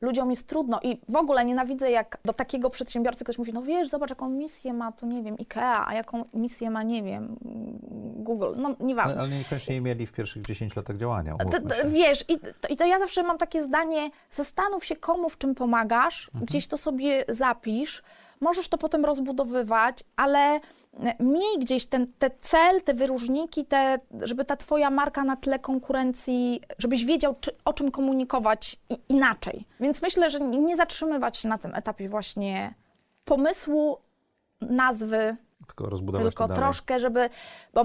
Ludziom jest trudno i w ogóle nienawidzę, jak do takiego przedsiębiorcy ktoś mówi, no wiesz, zobacz, jaką misję ma, to nie wiem, IKEA, a jaką misję ma, nie wiem, Google, no nieważne. Ale, ale niekoniecznie jej mieli w pierwszych 10 latach działania. To, wiesz, i to, i to ja zawsze mam takie zdanie, zastanów się komu, w czym pomagasz, Mhm. gdzieś to sobie zapisz, możesz to potem rozbudowywać, ale miej gdzieś ten te cel, te wyróżniki, te, żeby ta twoja marka na tle konkurencji, żebyś wiedział, czy, o czym komunikować i, inaczej. Więc myślę, że nie zatrzymywać się na tym etapie właśnie pomysłu, nazwy, Tylko rozbudować tylko troszkę, żeby. Bo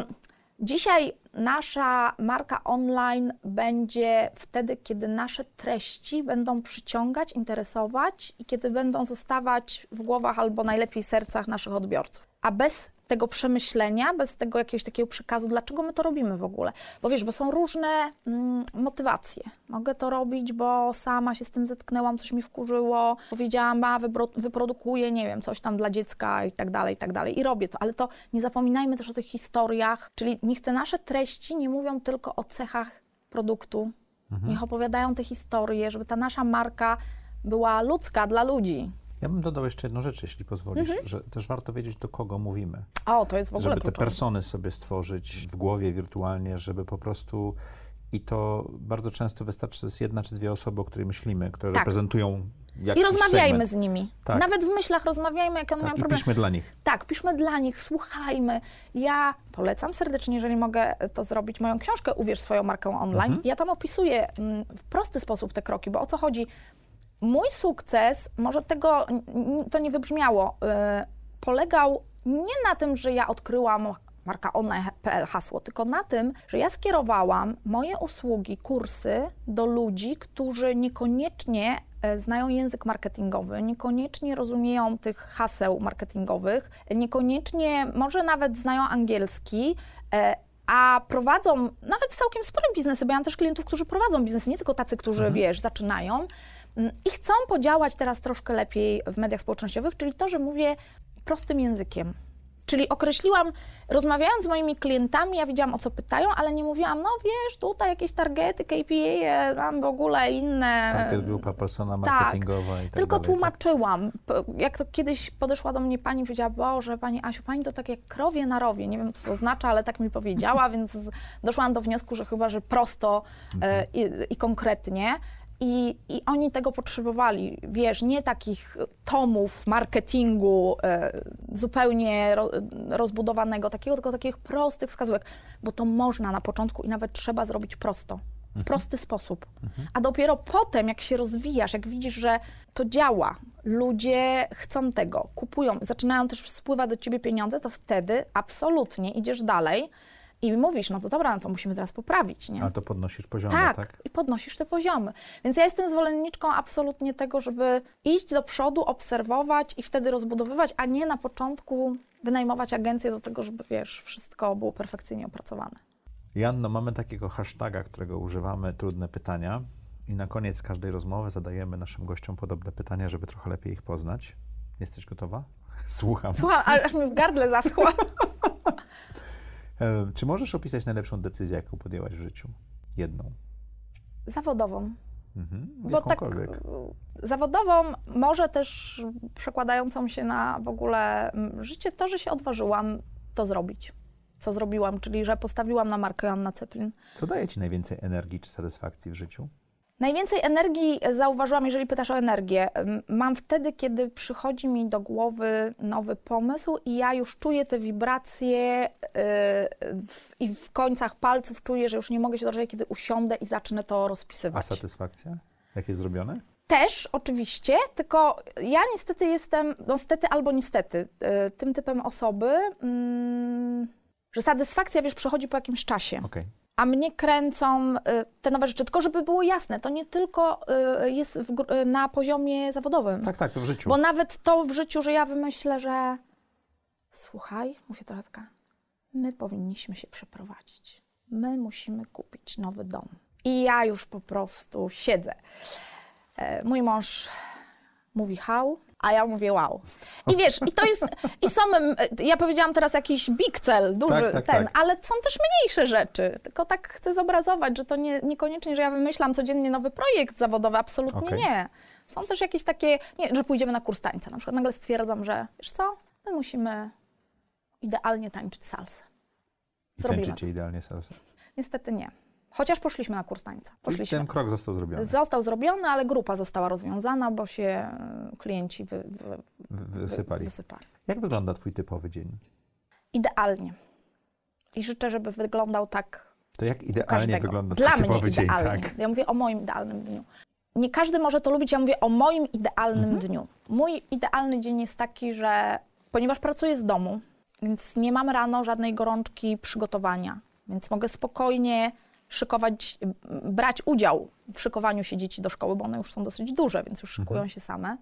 dzisiaj nasza marka online będzie wtedy, kiedy nasze treści będą przyciągać, interesować i kiedy będą zostawać w głowach albo najlepiej sercach naszych odbiorców. A bez tego przemyślenia, bez tego jakiegoś takiego przekazu, dlaczego my to robimy w ogóle. Bo wiesz, bo są różne mm, motywacje. Mogę to robić, bo sama się z tym zetknęłam, coś mi wkurzyło, powiedziałam, a wypro- wyprodukuję, nie wiem, coś tam dla dziecka i tak dalej, i tak dalej. I robię to, ale to nie zapominajmy też o tych historiach, czyli niech te nasze treści nie mówią tylko o cechach produktu, niech opowiadają te historie, żeby ta nasza marka była ludzka dla ludzi. Ja bym dodał jeszcze jedną rzecz, jeśli pozwolisz, Mhm. że też warto wiedzieć, do kogo mówimy. O, to jest w ogóle żeby te kluczowe. persony sobie stworzyć w głowie wirtualnie, żeby po prostu i to bardzo często wystarczy, jest jedna czy dwie osoby, o której myślimy, które Tak. reprezentują jakiś I rozmawiajmy segment. z nimi. Tak. Nawet w myślach rozmawiajmy, jak one Tak, mają i problem. piszmy dla nich. Tak, piszmy dla nich, słuchajmy. Ja polecam serdecznie, jeżeli mogę to zrobić, moją książkę Uwierz swoją markę online. Ja tam opisuję mm, w prosty sposób te kroki, bo o co chodzi? Mój sukces, może tego to nie wybrzmiało, y, polegał nie na tym, że ja odkryłam marka online.pl hasło, tylko na tym, że ja skierowałam moje usługi, kursy do ludzi, którzy niekoniecznie e, znają język marketingowy, niekoniecznie rozumieją tych haseł marketingowych, niekoniecznie może nawet znają angielski, e, a prowadzą nawet całkiem spore biznesy, bo ja mam też klientów, którzy prowadzą biznesy, nie tylko tacy, którzy, mhm. wiesz, zaczynają i chcą podziałać teraz troszkę lepiej w mediach społecznościowych, czyli to, że mówię prostym językiem. Czyli określiłam, rozmawiając z moimi klientami, ja wiedziałam o co pytają, ale nie mówiłam, no wiesz, tutaj jakieś targety, KPI, tam w ogóle inne. Target grupa, persona marketingowa tak, i tak Tylko dalej, tłumaczyłam. Tak? Jak to kiedyś podeszła do mnie pani i powiedziała, Boże, pani Asiu, pani to tak jak krowie na rowie. Nie wiem, co to oznacza, ale tak mi powiedziała, więc doszłam do wniosku, że chyba, że prosto mhm. e, i, i konkretnie. I, I oni tego potrzebowali, wiesz, nie takich tomów marketingu e, zupełnie ro, rozbudowanego, takiego, tylko takich prostych wskazówek, bo to można na początku i nawet trzeba zrobić prosto, w mhm. prosty sposób. Mhm. A dopiero potem, jak się rozwijasz, jak widzisz, że to działa, ludzie chcą tego, kupują, zaczynają też spływać do ciebie pieniądze, to wtedy absolutnie idziesz dalej i mówisz, no to dobra, no to musimy teraz poprawić, nie? Ale to podnosisz poziomy, tak? tak? i podnosisz te poziomy. Więc ja jestem zwolenniczką absolutnie tego, żeby iść do przodu, obserwować i wtedy rozbudowywać, a nie na początku wynajmować agencję do tego, żeby, wiesz, wszystko było perfekcyjnie opracowane. Janno, mamy takiego hashtaga, którego używamy, trudne pytania. I na koniec każdej rozmowy zadajemy naszym gościom podobne pytania, żeby trochę lepiej ich poznać. Jesteś gotowa? Słucham. Słucham, aż mi w gardle zaschło. Czy możesz opisać najlepszą decyzję, jaką podjęłaś w życiu? Jedną. Zawodową. Mhm, Bo tak zawodową, może też przekładającą się na w ogóle życie, to, że się odważyłam to zrobić. Co zrobiłam, czyli że postawiłam na markę Joanna Ceplin. Co daje Ci najwięcej energii czy satysfakcji w życiu? Najwięcej energii zauważyłam, jeżeli pytasz o energię. Mam wtedy, kiedy przychodzi mi do głowy nowy pomysł i ja już czuję te wibracje w, i w końcach palców czuję, że już nie mogę się doczekać, kiedy usiądę i zacznę to rozpisywać. A satysfakcja? Jak jest zrobione? Też oczywiście, tylko ja niestety jestem, no niestety albo niestety, yy, tym typem osoby, yy, że satysfakcja, wiesz, przychodzi po jakimś czasie. Okay a mnie kręcą y, te nowe rzeczy. Tylko żeby było jasne, to nie tylko y, jest w, y, na poziomie zawodowym. Tak, tak, to w życiu. Bo nawet to w życiu, że ja wymyślę, że słuchaj, mówię trochę taka, my powinniśmy się przeprowadzić. My musimy kupić nowy dom. I ja już po prostu siedzę. E, mój mąż mówi how, a ja mówię wow. I wiesz, i to jest, i są, ja powiedziałam teraz jakiś big cel, duży tak, tak, ten, tak. ale są też mniejsze rzeczy. Tylko tak chcę zobrazować, że to nie, niekoniecznie, że ja wymyślam codziennie nowy projekt zawodowy, absolutnie okay. nie. Są też jakieś takie, nie, że pójdziemy na kurs tańca. Na przykład nagle stwierdzam, że wiesz co, my musimy idealnie tańczyć salsę. Zrobimy Tańczycie idealnie salsę? Niestety nie. Chociaż poszliśmy na kurs tańca. Poszliśmy. ten krok został zrobiony. Został zrobiony, ale grupa została rozwiązana, bo się e, klienci wy, wy, wysypali. wysypali. Jak wygląda Twój typowy dzień? Idealnie. I życzę, żeby wyglądał tak. To jak idealnie wygląda Dla twój typowy mnie dzień? Tak? Ja mówię o moim idealnym dniu. Nie każdy może to lubić, ja mówię o moim idealnym mhm. dniu. Mój idealny dzień jest taki, że ponieważ pracuję z domu, więc nie mam rano żadnej gorączki przygotowania, więc mogę spokojnie szykować, brać udział w szykowaniu się dzieci do szkoły, bo one już są dosyć duże, więc już szykują mhm. się same.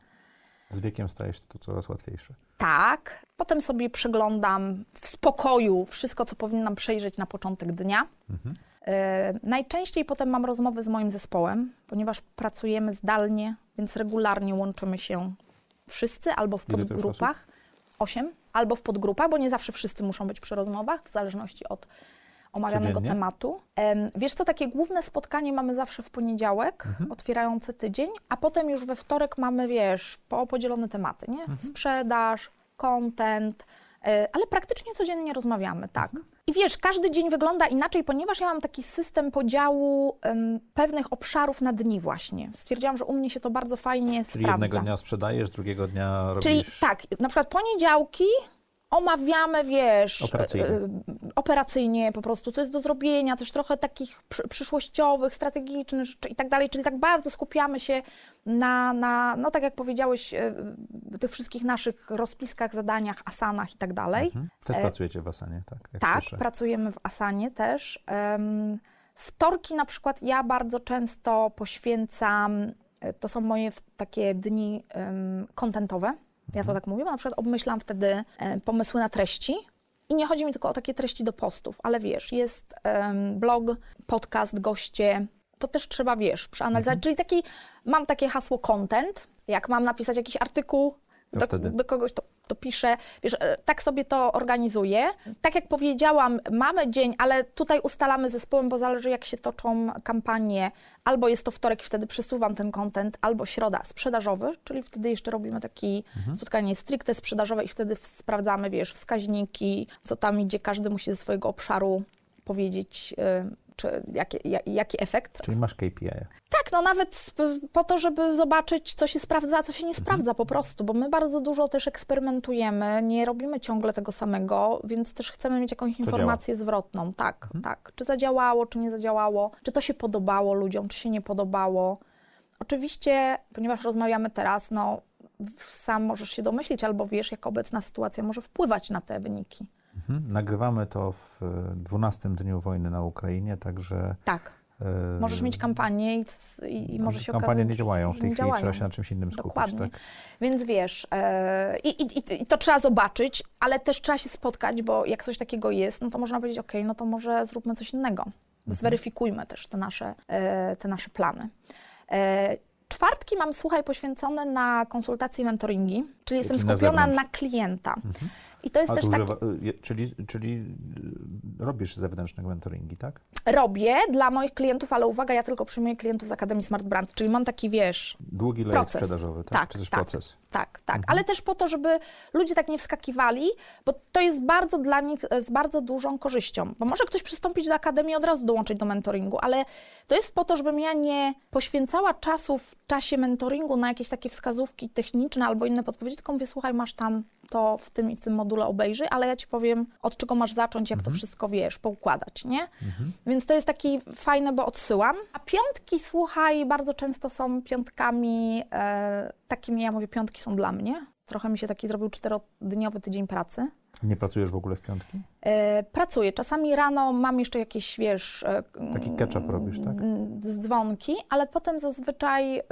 Z wiekiem staje się to coraz łatwiejsze. Tak. Potem sobie przeglądam w spokoju wszystko, co powinnam przejrzeć na początek dnia. Mhm. Y, najczęściej potem mam rozmowy z moim zespołem, ponieważ pracujemy zdalnie, więc regularnie łączymy się wszyscy albo w podgrupach. Osiem, albo w podgrupach, bo nie zawsze wszyscy muszą być przy rozmowach, w zależności od omawianego Codziennie? tematu. Wiesz co, takie główne spotkanie mamy zawsze w poniedziałek, mhm. otwierające tydzień, a potem już we wtorek mamy, wiesz, po podzielone tematy, nie? Mhm. Sprzedaż, content, e, ale praktycznie codziennie rozmawiamy, tak. Mhm. I wiesz, każdy dzień wygląda inaczej, ponieważ ja mam taki system podziału um, pewnych obszarów na dni właśnie. Stwierdziłam, że u mnie się to bardzo fajnie Czyli sprawdza. Czyli jednego dnia sprzedajesz, drugiego dnia robisz... Czyli tak, na przykład poniedziałki omawiamy, wiesz, operacyjnie. Y, operacyjnie po prostu, co jest do zrobienia, też trochę takich przyszłościowych, strategicznych i tak dalej, czyli tak bardzo skupiamy się na, na no tak jak powiedziałeś, y, tych wszystkich naszych rozpiskach, zadaniach, asanach i tak dalej. Mhm. Też e, pracujecie w asanie, tak? tak, słyszę. pracujemy w asanie też. Wtorki na przykład ja bardzo często poświęcam e, to są moje takie dni kontentowe. Ja to tak mówię, na przykład obmyślam wtedy e, pomysły na treści. I nie chodzi mi tylko o takie treści do postów, ale wiesz, jest em, blog, podcast, goście. To też trzeba, wiesz, przeanalizować. Czyli taki, mam takie hasło content. Jak mam napisać jakiś artykuł do, do kogoś, to, to piszę. Wiesz, e, tak sobie to organizuję. Tak jak powiedziałam, mamy dzień, ale tutaj ustalamy zespołem, bo zależy jak się toczą kampanie. Albo jest to wtorek i wtedy przesuwam ten content, albo środa sprzedażowy, czyli wtedy jeszcze robimy takie spotkanie stricte sprzedażowe i wtedy sprawdzamy, wiesz, wskaźniki, co tam idzie, każdy musi ze swojego obszaru powiedzieć, y, czy jaki, ja- jaki efekt. Czyli masz KPI. Tak, no nawet po to, żeby zobaczyć, co się sprawdza, a co się nie sprawdza po prostu, bo my bardzo dużo też eksperymentujemy, nie robimy ciągle tego samego, więc też chcemy mieć jakąś informację zwrotną. Tak, tak. Czy zadziałało, czy nie zadziałało, czy to się podobało ludziom, czy się nie podobało. Oczywiście, ponieważ rozmawiamy teraz, no sam możesz się domyślić albo wiesz, jak obecna sytuacja może wpływać na te wyniki. Mhm. Nagrywamy to w e, 12 dniu wojny na Ukrainie, także... Tak. e, Możesz mieć kampanię i, i, i może się Kampanie okazać, nie działają w tej chwili, trzeba się na czymś innym skupić. Dokładnie. Tak? Więc wiesz, e, i, i, to trzeba zobaczyć, ale też trzeba się spotkać, bo jak coś takiego jest, no to można powiedzieć, ok, no to może zróbmy coś innego. Mhm. Zweryfikujmy też te nasze, e, te nasze plany. E, Czwartki mam, słuchaj, poświęcone na konsultacje i mentoringi, czyli jestem Czyli na skupiona na, zewnątrz. klienta. I to jest też tak, używa, je- czyli, czyli e, robisz zewnętrzne mentoringi, tak? robię dla moich klientów, ale uwaga, ja tylko przyjmuję klientów z Akademii Smart Brand, czyli mam taki, wiesz, Długi lejek proces. sprzedażowy, tak? Tak, Czy też tak. proces? Tak, tak, ale też po to, żeby ludzie tak nie wskakiwali, bo to jest bardzo dla nich e, z bardzo dużą korzyścią. Bo może ktoś przystąpić do akademii i od razu dołączyć do mentoringu, ale to jest po to, żebym ja nie poświęcała czasu w czasie mentoringu na jakieś takie wskazówki techniczne albo inne podpowiedzi, tylko mówię, słuchaj, masz tam to w tym i w tym module obejrzyj, ale ja ci powiem, od czego masz zacząć, jak to wszystko wiesz, poukładać, nie? Więc to jest taki fajne, bo odsyłam. A piątki, słuchaj, bardzo często są piątkami e, takimi, ja mówię, piątki są dla mnie. Trochę mi się taki zrobił czterodniowy tydzień pracy. Nie pracujesz w ogóle w piątki? E, pracuję. Czasami rano mam jeszcze jakieś, wiesz, e, Taki ketchup robisz, tak? mm, dzwonki, ale potem zazwyczaj y,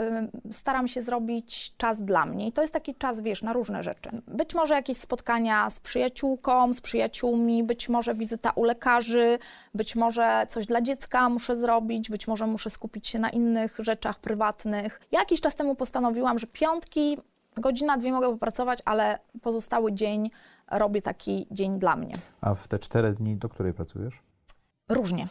staram się zrobić czas dla mnie. I to jest taki czas, wiesz, na różne rzeczy. Być może jakieś spotkania z przyjaciółką, z przyjaciółmi, być może wizyta u lekarzy, być może coś dla dziecka muszę zrobić, być może muszę skupić się na innych rzeczach prywatnych. Ja jakiś czas temu postanowiłam, że piątki, godzina, dwie mogę popracować, ale pozostały dzień robię taki dzień dla mnie. A w te cztery dni do której pracujesz? Różnie.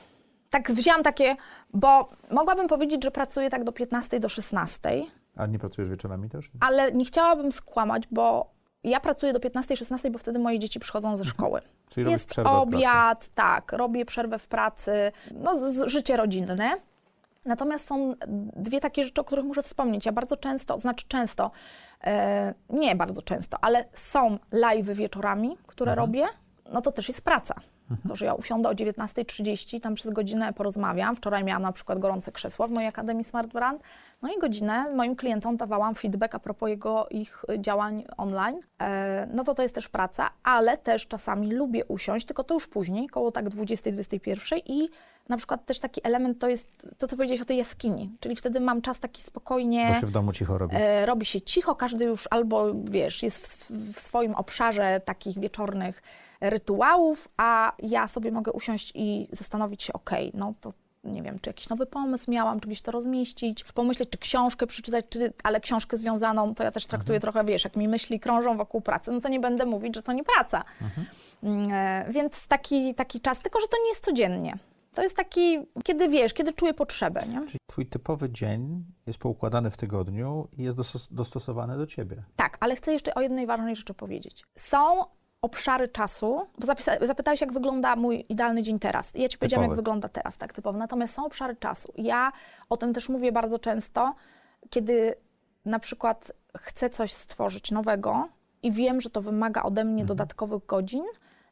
Tak wzięłam takie, bo mogłabym powiedzieć, że pracuję tak do 15 do 16, A nie pracujesz wieczorami też? ale nie chciałabym skłamać, bo ja pracuję do 15, 16, bo wtedy moje dzieci przychodzą ze szkoły. Czyli Jest przerwę w pracy. obiad, tak, robię przerwę w pracy, no z, życie rodzinne. Natomiast są dwie takie rzeczy, o których muszę wspomnieć. Ja bardzo często, to znaczy często, e, nie bardzo często, ale są live wieczorami, które Mhm. robię, no to też jest praca. To, że ja usiądę o 19.30, tam przez godzinę porozmawiam. Wczoraj miałam na przykład gorące krzesła w mojej Akademii Smart Brand. No i godzinę moim klientom dawałam feedback a propos jego, ich działań online. E, no to to jest też praca, ale też czasami lubię usiąść, tylko to już później, koło tak 20-21 i na przykład też taki element to jest to, co powiedziałeś o tej jaskini, czyli wtedy mam czas taki spokojnie. Bo się w domu cicho robi. E, robi się cicho, każdy już albo, wiesz, jest w, w swoim obszarze takich wieczornych rytuałów, a ja sobie mogę usiąść i zastanowić się, okej, no to nie wiem, czy jakiś nowy pomysł miałam, czy gdzieś to rozmieścić, pomyśleć, czy książkę przeczytać, czy, ale książkę związaną, to ja też traktuję trochę, wiesz, jak mi myśli krążą wokół pracy, no to nie będę mówić, że to nie praca. Mm, e, Więc taki, taki czas, tylko że to nie jest codziennie. To jest taki, kiedy wiesz, kiedy czuję potrzebę, nie? Czyli twój typowy dzień jest poukładany w tygodniu i jest dostos- dostosowany do ciebie. Tak, ale chcę jeszcze o jednej ważnej rzeczy powiedzieć. Są obszary czasu, bo zapytałeś, jak wygląda mój idealny dzień teraz. I ja ci powiedziałam, jak wygląda teraz, tak typowo. Natomiast są obszary czasu. Ja o tym też mówię bardzo często, kiedy na przykład chcę coś stworzyć nowego i wiem, że to wymaga ode mnie dodatkowych godzin.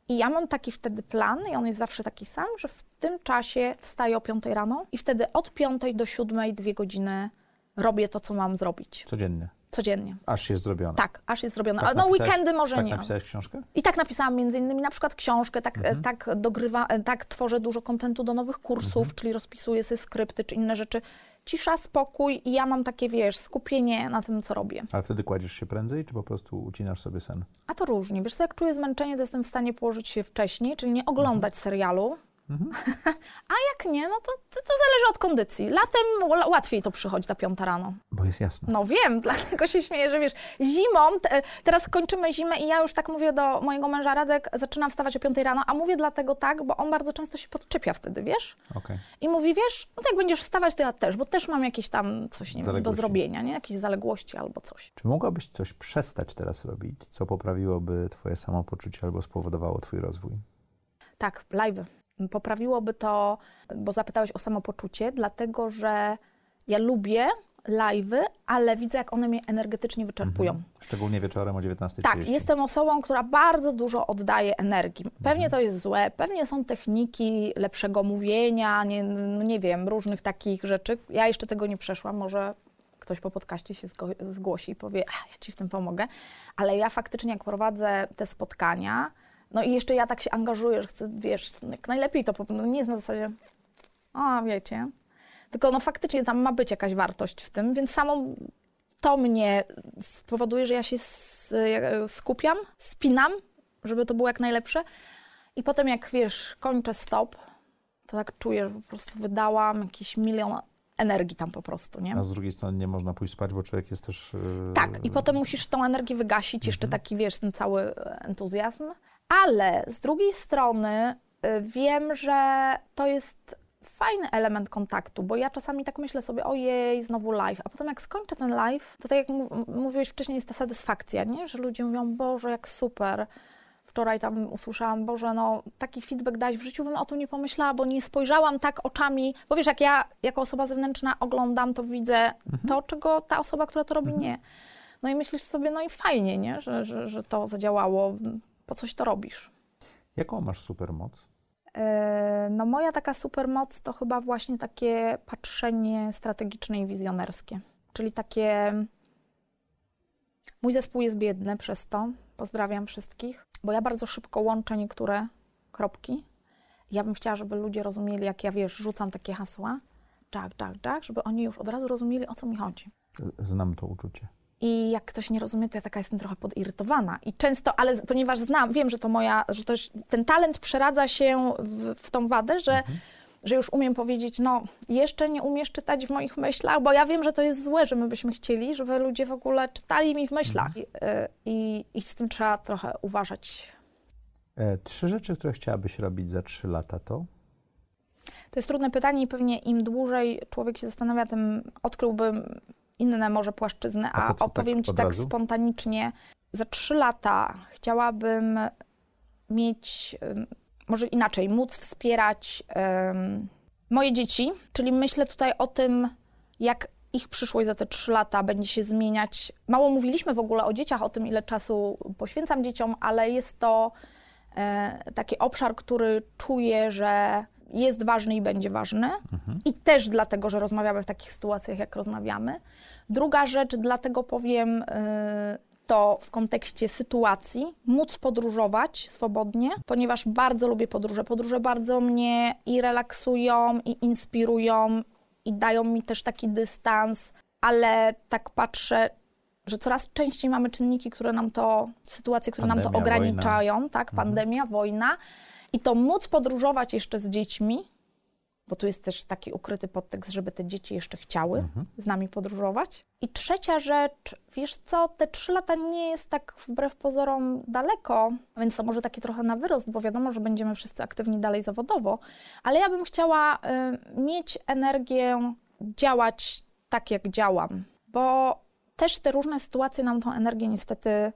I ja mam taki wtedy plan, i on jest zawsze taki sam, że w tym czasie wstaję o 5 rano i wtedy od 5 do 7, dwie godziny robię to, co mam zrobić. Codziennie. Codziennie. Aż jest zrobione. Tak, aż jest zrobione. Tak no weekendy może tak nie. napisałeś książkę? I tak napisałam między innymi na przykład książkę, tak, Mhm. tak dogrywa, tak tworzę dużo kontentu do nowych kursów, czyli rozpisuję sobie skrypty czy inne rzeczy. Cisza, spokój i ja mam takie, wiesz, skupienie na tym, co robię. Ale wtedy kładziesz się prędzej, czy po prostu ucinasz sobie sen? A to różnie. Wiesz co, jak czuję zmęczenie, to jestem w stanie położyć się wcześniej, czyli nie oglądać Mhm. serialu. A jak nie, no to, to, to zależy od kondycji. Latem łatwiej to przychodzi ta piąta rano. Bo jest jasno. No wiem, dlatego się śmieję, że wiesz, zimą, te, teraz kończymy zimę i ja już tak mówię do mojego męża Radek, zaczynam wstawać o 5 rano, a mówię dlatego tak, bo on bardzo często się podczepia wtedy, wiesz? Okej. I mówi, wiesz, no to jak będziesz wstawać, to ja też, bo też mam jakieś tam coś, nie wiem, do zrobienia, nie? Jakieś zaległości albo coś. Czy mogłabyś coś przestać teraz robić, co poprawiłoby twoje samopoczucie albo spowodowało twój rozwój? Tak, live. Poprawiłoby to, bo zapytałeś o samopoczucie, dlatego że ja lubię live'y, ale widzę, jak one mnie energetycznie wyczerpują. Szczególnie wieczorem o 19.30. Tak, jestem osobą, która bardzo dużo oddaje energii. Pewnie to jest złe, pewnie są techniki lepszego mówienia, nie, nie wiem, różnych takich rzeczy. Ja jeszcze tego nie przeszłam, może ktoś po podcaście się zgłosi i powie, ja ci w tym pomogę. Ale ja faktycznie, jak prowadzę te spotkania, no i jeszcze ja tak się angażuję, że chcę, wiesz, jak najlepiej to, po- no nie jest na zasadzie, a wiecie, tylko no faktycznie tam ma być jakaś wartość w tym, więc samo to mnie spowoduje, że ja się skupiam, spinam, żeby to było jak najlepsze. I potem jak wiesz, kończę stop, to tak czuję, że po prostu wydałam jakiś milion energii tam po prostu, nie? A z drugiej strony nie można pójść spać, bo człowiek jest też... Yy, Tak, i potem musisz tą energię wygasić, jeszcze taki, wiesz, ten cały entuzjazm. Ale z drugiej strony y, wiem, że to jest fajny element kontaktu, bo ja czasami tak myślę sobie, ojej, znowu live, a potem jak skończę ten live, to tak jak mówiłeś wcześniej, jest ta satysfakcja, nie? Że ludzie mówią, Boże, jak super. Wczoraj tam usłyszałam, Boże, no taki feedback dać, w życiu bym o tym nie pomyślała, bo nie spojrzałam tak oczami, bo wiesz, jak ja jako osoba zewnętrzna oglądam, to widzę to, czego ta osoba, która to robi, nie. No i myślisz sobie, no i fajnie, nie? Że, że, że to zadziałało, po coś to robisz. Jaką masz supermoc? Yy, No moja taka supermoc to chyba właśnie takie patrzenie strategiczne i wizjonerskie. Czyli takie... Mój zespół jest biedny przez to. Pozdrawiam wszystkich, bo ja bardzo szybko łączę niektóre kropki. Ja bym chciała, żeby ludzie rozumieli, jak ja, wiesz, rzucam takie hasła, tak, tak, tak, żeby oni już od razu rozumieli, o co mi chodzi. Znam to uczucie. I jak ktoś nie rozumie, to ja taka jestem trochę podirytowana. I często, ale ponieważ znam, wiem, że to moja, że to, już- ten talent przeradza się w, w tą wadę, że, że już umiem powiedzieć, no jeszcze nie umiesz czytać w moich myślach, bo ja wiem, że to jest złe, że my byśmy chcieli, żeby ludzie w ogóle czytali mi w myślach. I, y, i, i z tym trzeba trochę uważać. E, trzy rzeczy, które chciałabyś robić za trzy lata to? To jest trudne pytanie i pewnie im dłużej człowiek się zastanawia, tym odkryłbym inne może płaszczyzny, A a, co, opowiem tak Ci tak razu? spontanicznie. Za trzy lata chciałabym mieć, może inaczej, móc wspierać ym, moje dzieci, czyli myślę tutaj o tym, jak ich przyszłość za te trzy lata będzie się zmieniać. Mało mówiliśmy w ogóle o dzieciach, o tym, ile czasu poświęcam dzieciom, ale jest to e, taki obszar, który czuję, że jest ważny i będzie ważny. I też dlatego, że rozmawiamy w takich sytuacjach, jak rozmawiamy. Druga rzecz, dlatego powiem y, to w kontekście sytuacji, móc podróżować swobodnie, ponieważ bardzo lubię podróże. Podróże bardzo mnie i relaksują, i inspirują, i dają mi też taki dystans, ale tak patrzę, że coraz częściej mamy czynniki, które nam to, sytuacje, które nam to Pandemia, wojna. ograniczają, tak, pandemia, wojna. I to móc podróżować jeszcze z dziećmi, bo tu jest też taki ukryty podtekst, żeby te dzieci jeszcze chciały z nami podróżować. I trzecia rzecz, wiesz co, te trzy lata nie jest tak wbrew pozorom daleko, więc to może taki trochę na wyrost, bo wiadomo, że będziemy wszyscy aktywni dalej zawodowo, ale ja bym chciała y, mieć energię działać tak, jak działam, bo też te różne sytuacje nam tą energię niestety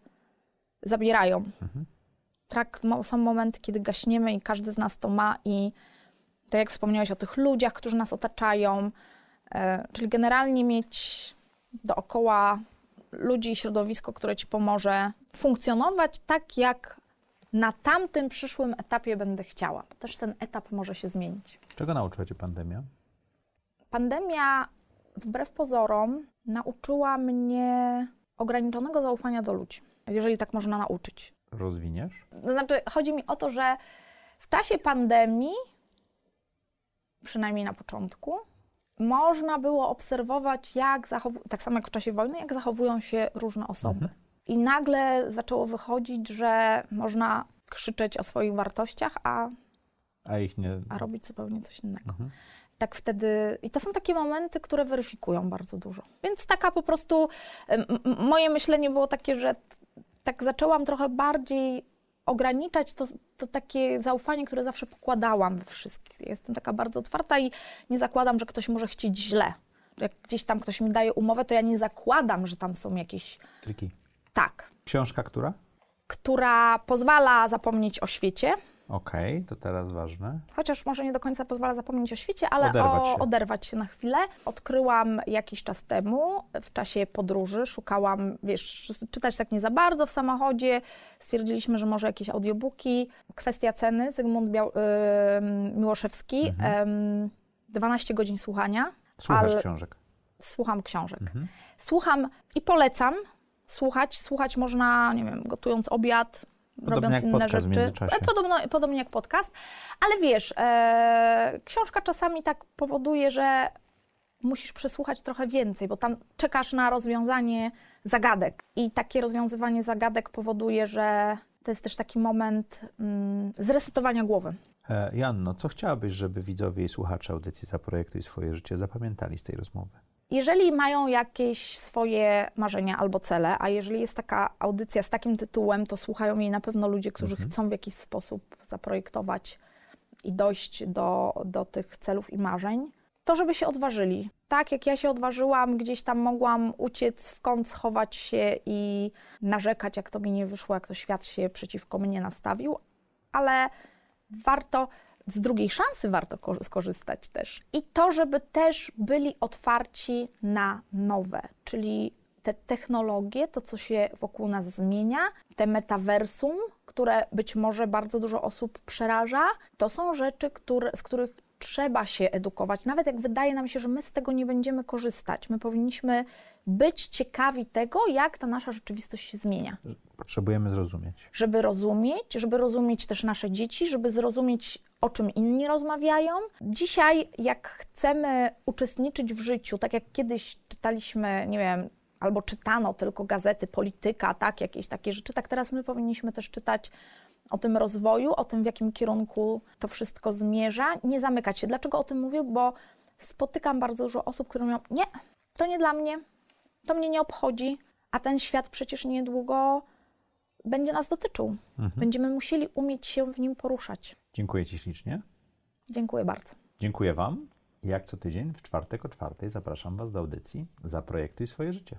zabierają. Tak, mo- są momenty, kiedy gaśniemy i każdy z nas to ma i tak jak wspomniałeś o tych ludziach, którzy nas otaczają, e, czyli generalnie mieć dookoła ludzi i środowisko, które ci pomoże funkcjonować tak, jak na tamtym przyszłym etapie będę chciała, bo też ten etap może się zmienić. Czego nauczyła cię pandemia? Pandemia, wbrew pozorom, nauczyła mnie ograniczonego zaufania do ludzi, jeżeli tak można nauczyć. Rozwiniesz? To znaczy, chodzi mi o to, że w czasie pandemii, przynajmniej na początku, można było obserwować, jak zachowują, tak samo jak w czasie wojny, jak zachowują się różne osoby. I nagle zaczęło wychodzić, że można krzyczeć o swoich wartościach, a, A ich nie... a robić zupełnie coś innego. Tak wtedy, i to są takie momenty, które weryfikują bardzo dużo. Więc taka po prostu, moje myślenie było takie, że tak zaczęłam trochę bardziej ograniczać to, to takie zaufanie, które zawsze pokładałam we wszystkich. Jestem taka bardzo otwarta i nie zakładam, że ktoś może chcieć źle. Jak gdzieś tam ktoś mi daje umowę, to ja nie zakładam, że tam są jakieś Triki. tak, Książka która? która pozwala zapomnieć o świecie, Okej, to teraz ważne. chociaż może nie do końca pozwala zapomnieć o świecie, ale Oderwać o, się. oderwać się na chwilę. Odkryłam jakiś czas temu, w czasie podróży, szukałam, wiesz, czytać tak nie za bardzo w samochodzie. Stwierdziliśmy, że może jakieś audiobooki. Kwestia ceny, Zygmunt Biał, ym, Miłoszewski, ym, 12 godzin słuchania. Mhm. Słuchasz ale- książek. Słucham książek. Mhm. Słucham i polecam słuchać. Słuchać można, nie wiem, gotując obiad, Podobnie robiąc inne rzeczy. E, Podobno, podobnie jak podcast. Ale wiesz, e, książka czasami tak powoduje, że musisz przesłuchać trochę więcej, bo tam czekasz na rozwiązanie zagadek. I takie rozwiązywanie zagadek powoduje, że to jest też taki moment mm, zresetowania głowy. E, Janno, co chciałabyś, żeby widzowie i słuchacze audycji Zaprojektuj swoje życie zapamiętali z tej rozmowy? Jeżeli mają jakieś swoje marzenia albo cele, a jeżeli jest taka audycja z takim tytułem, to słuchają jej na pewno ludzie, którzy chcą w jakiś sposób zaprojektować i dojść do, do tych celów i marzeń, to żeby się odważyli. Tak jak ja się odważyłam, gdzieś tam mogłam uciec w kąt, schować się i narzekać, jak to mi nie wyszło, jak to świat się przeciwko mnie nastawił, ale warto, z drugiej szansy warto ko- skorzystać też. I to, żeby też byli otwarci na nowe, czyli te technologie, to co się wokół nas zmienia, te metaversum, które być może bardzo dużo osób przeraża, to są rzeczy, które, z których trzeba się edukować. Nawet jak wydaje nam się, że my z tego nie będziemy korzystać, my powinniśmy być ciekawi tego, jak ta nasza rzeczywistość się zmienia Potrzebujemy zrozumieć. żeby rozumieć, żeby rozumieć też nasze dzieci, żeby zrozumieć, o czym inni rozmawiają. Dzisiaj, jak chcemy uczestniczyć w życiu, tak jak kiedyś czytaliśmy, nie wiem, albo czytano tylko gazety, polityka, tak, jakieś takie rzeczy, tak teraz my powinniśmy też czytać o tym rozwoju, o tym, w jakim kierunku to wszystko zmierza, nie zamykać się. Dlaczego o tym mówię? Bo spotykam bardzo dużo osób, które mówią, nie, to nie dla mnie, to mnie nie obchodzi, a ten świat przecież niedługo będzie nas dotyczył. Będziemy musieli umieć się w nim poruszać. Dziękuję Ci ślicznie. Dziękuję bardzo. Dziękuję Wam. Jak co tydzień w czwartek o czwartej zapraszam Was do audycji Zaprojektuj swoje życie.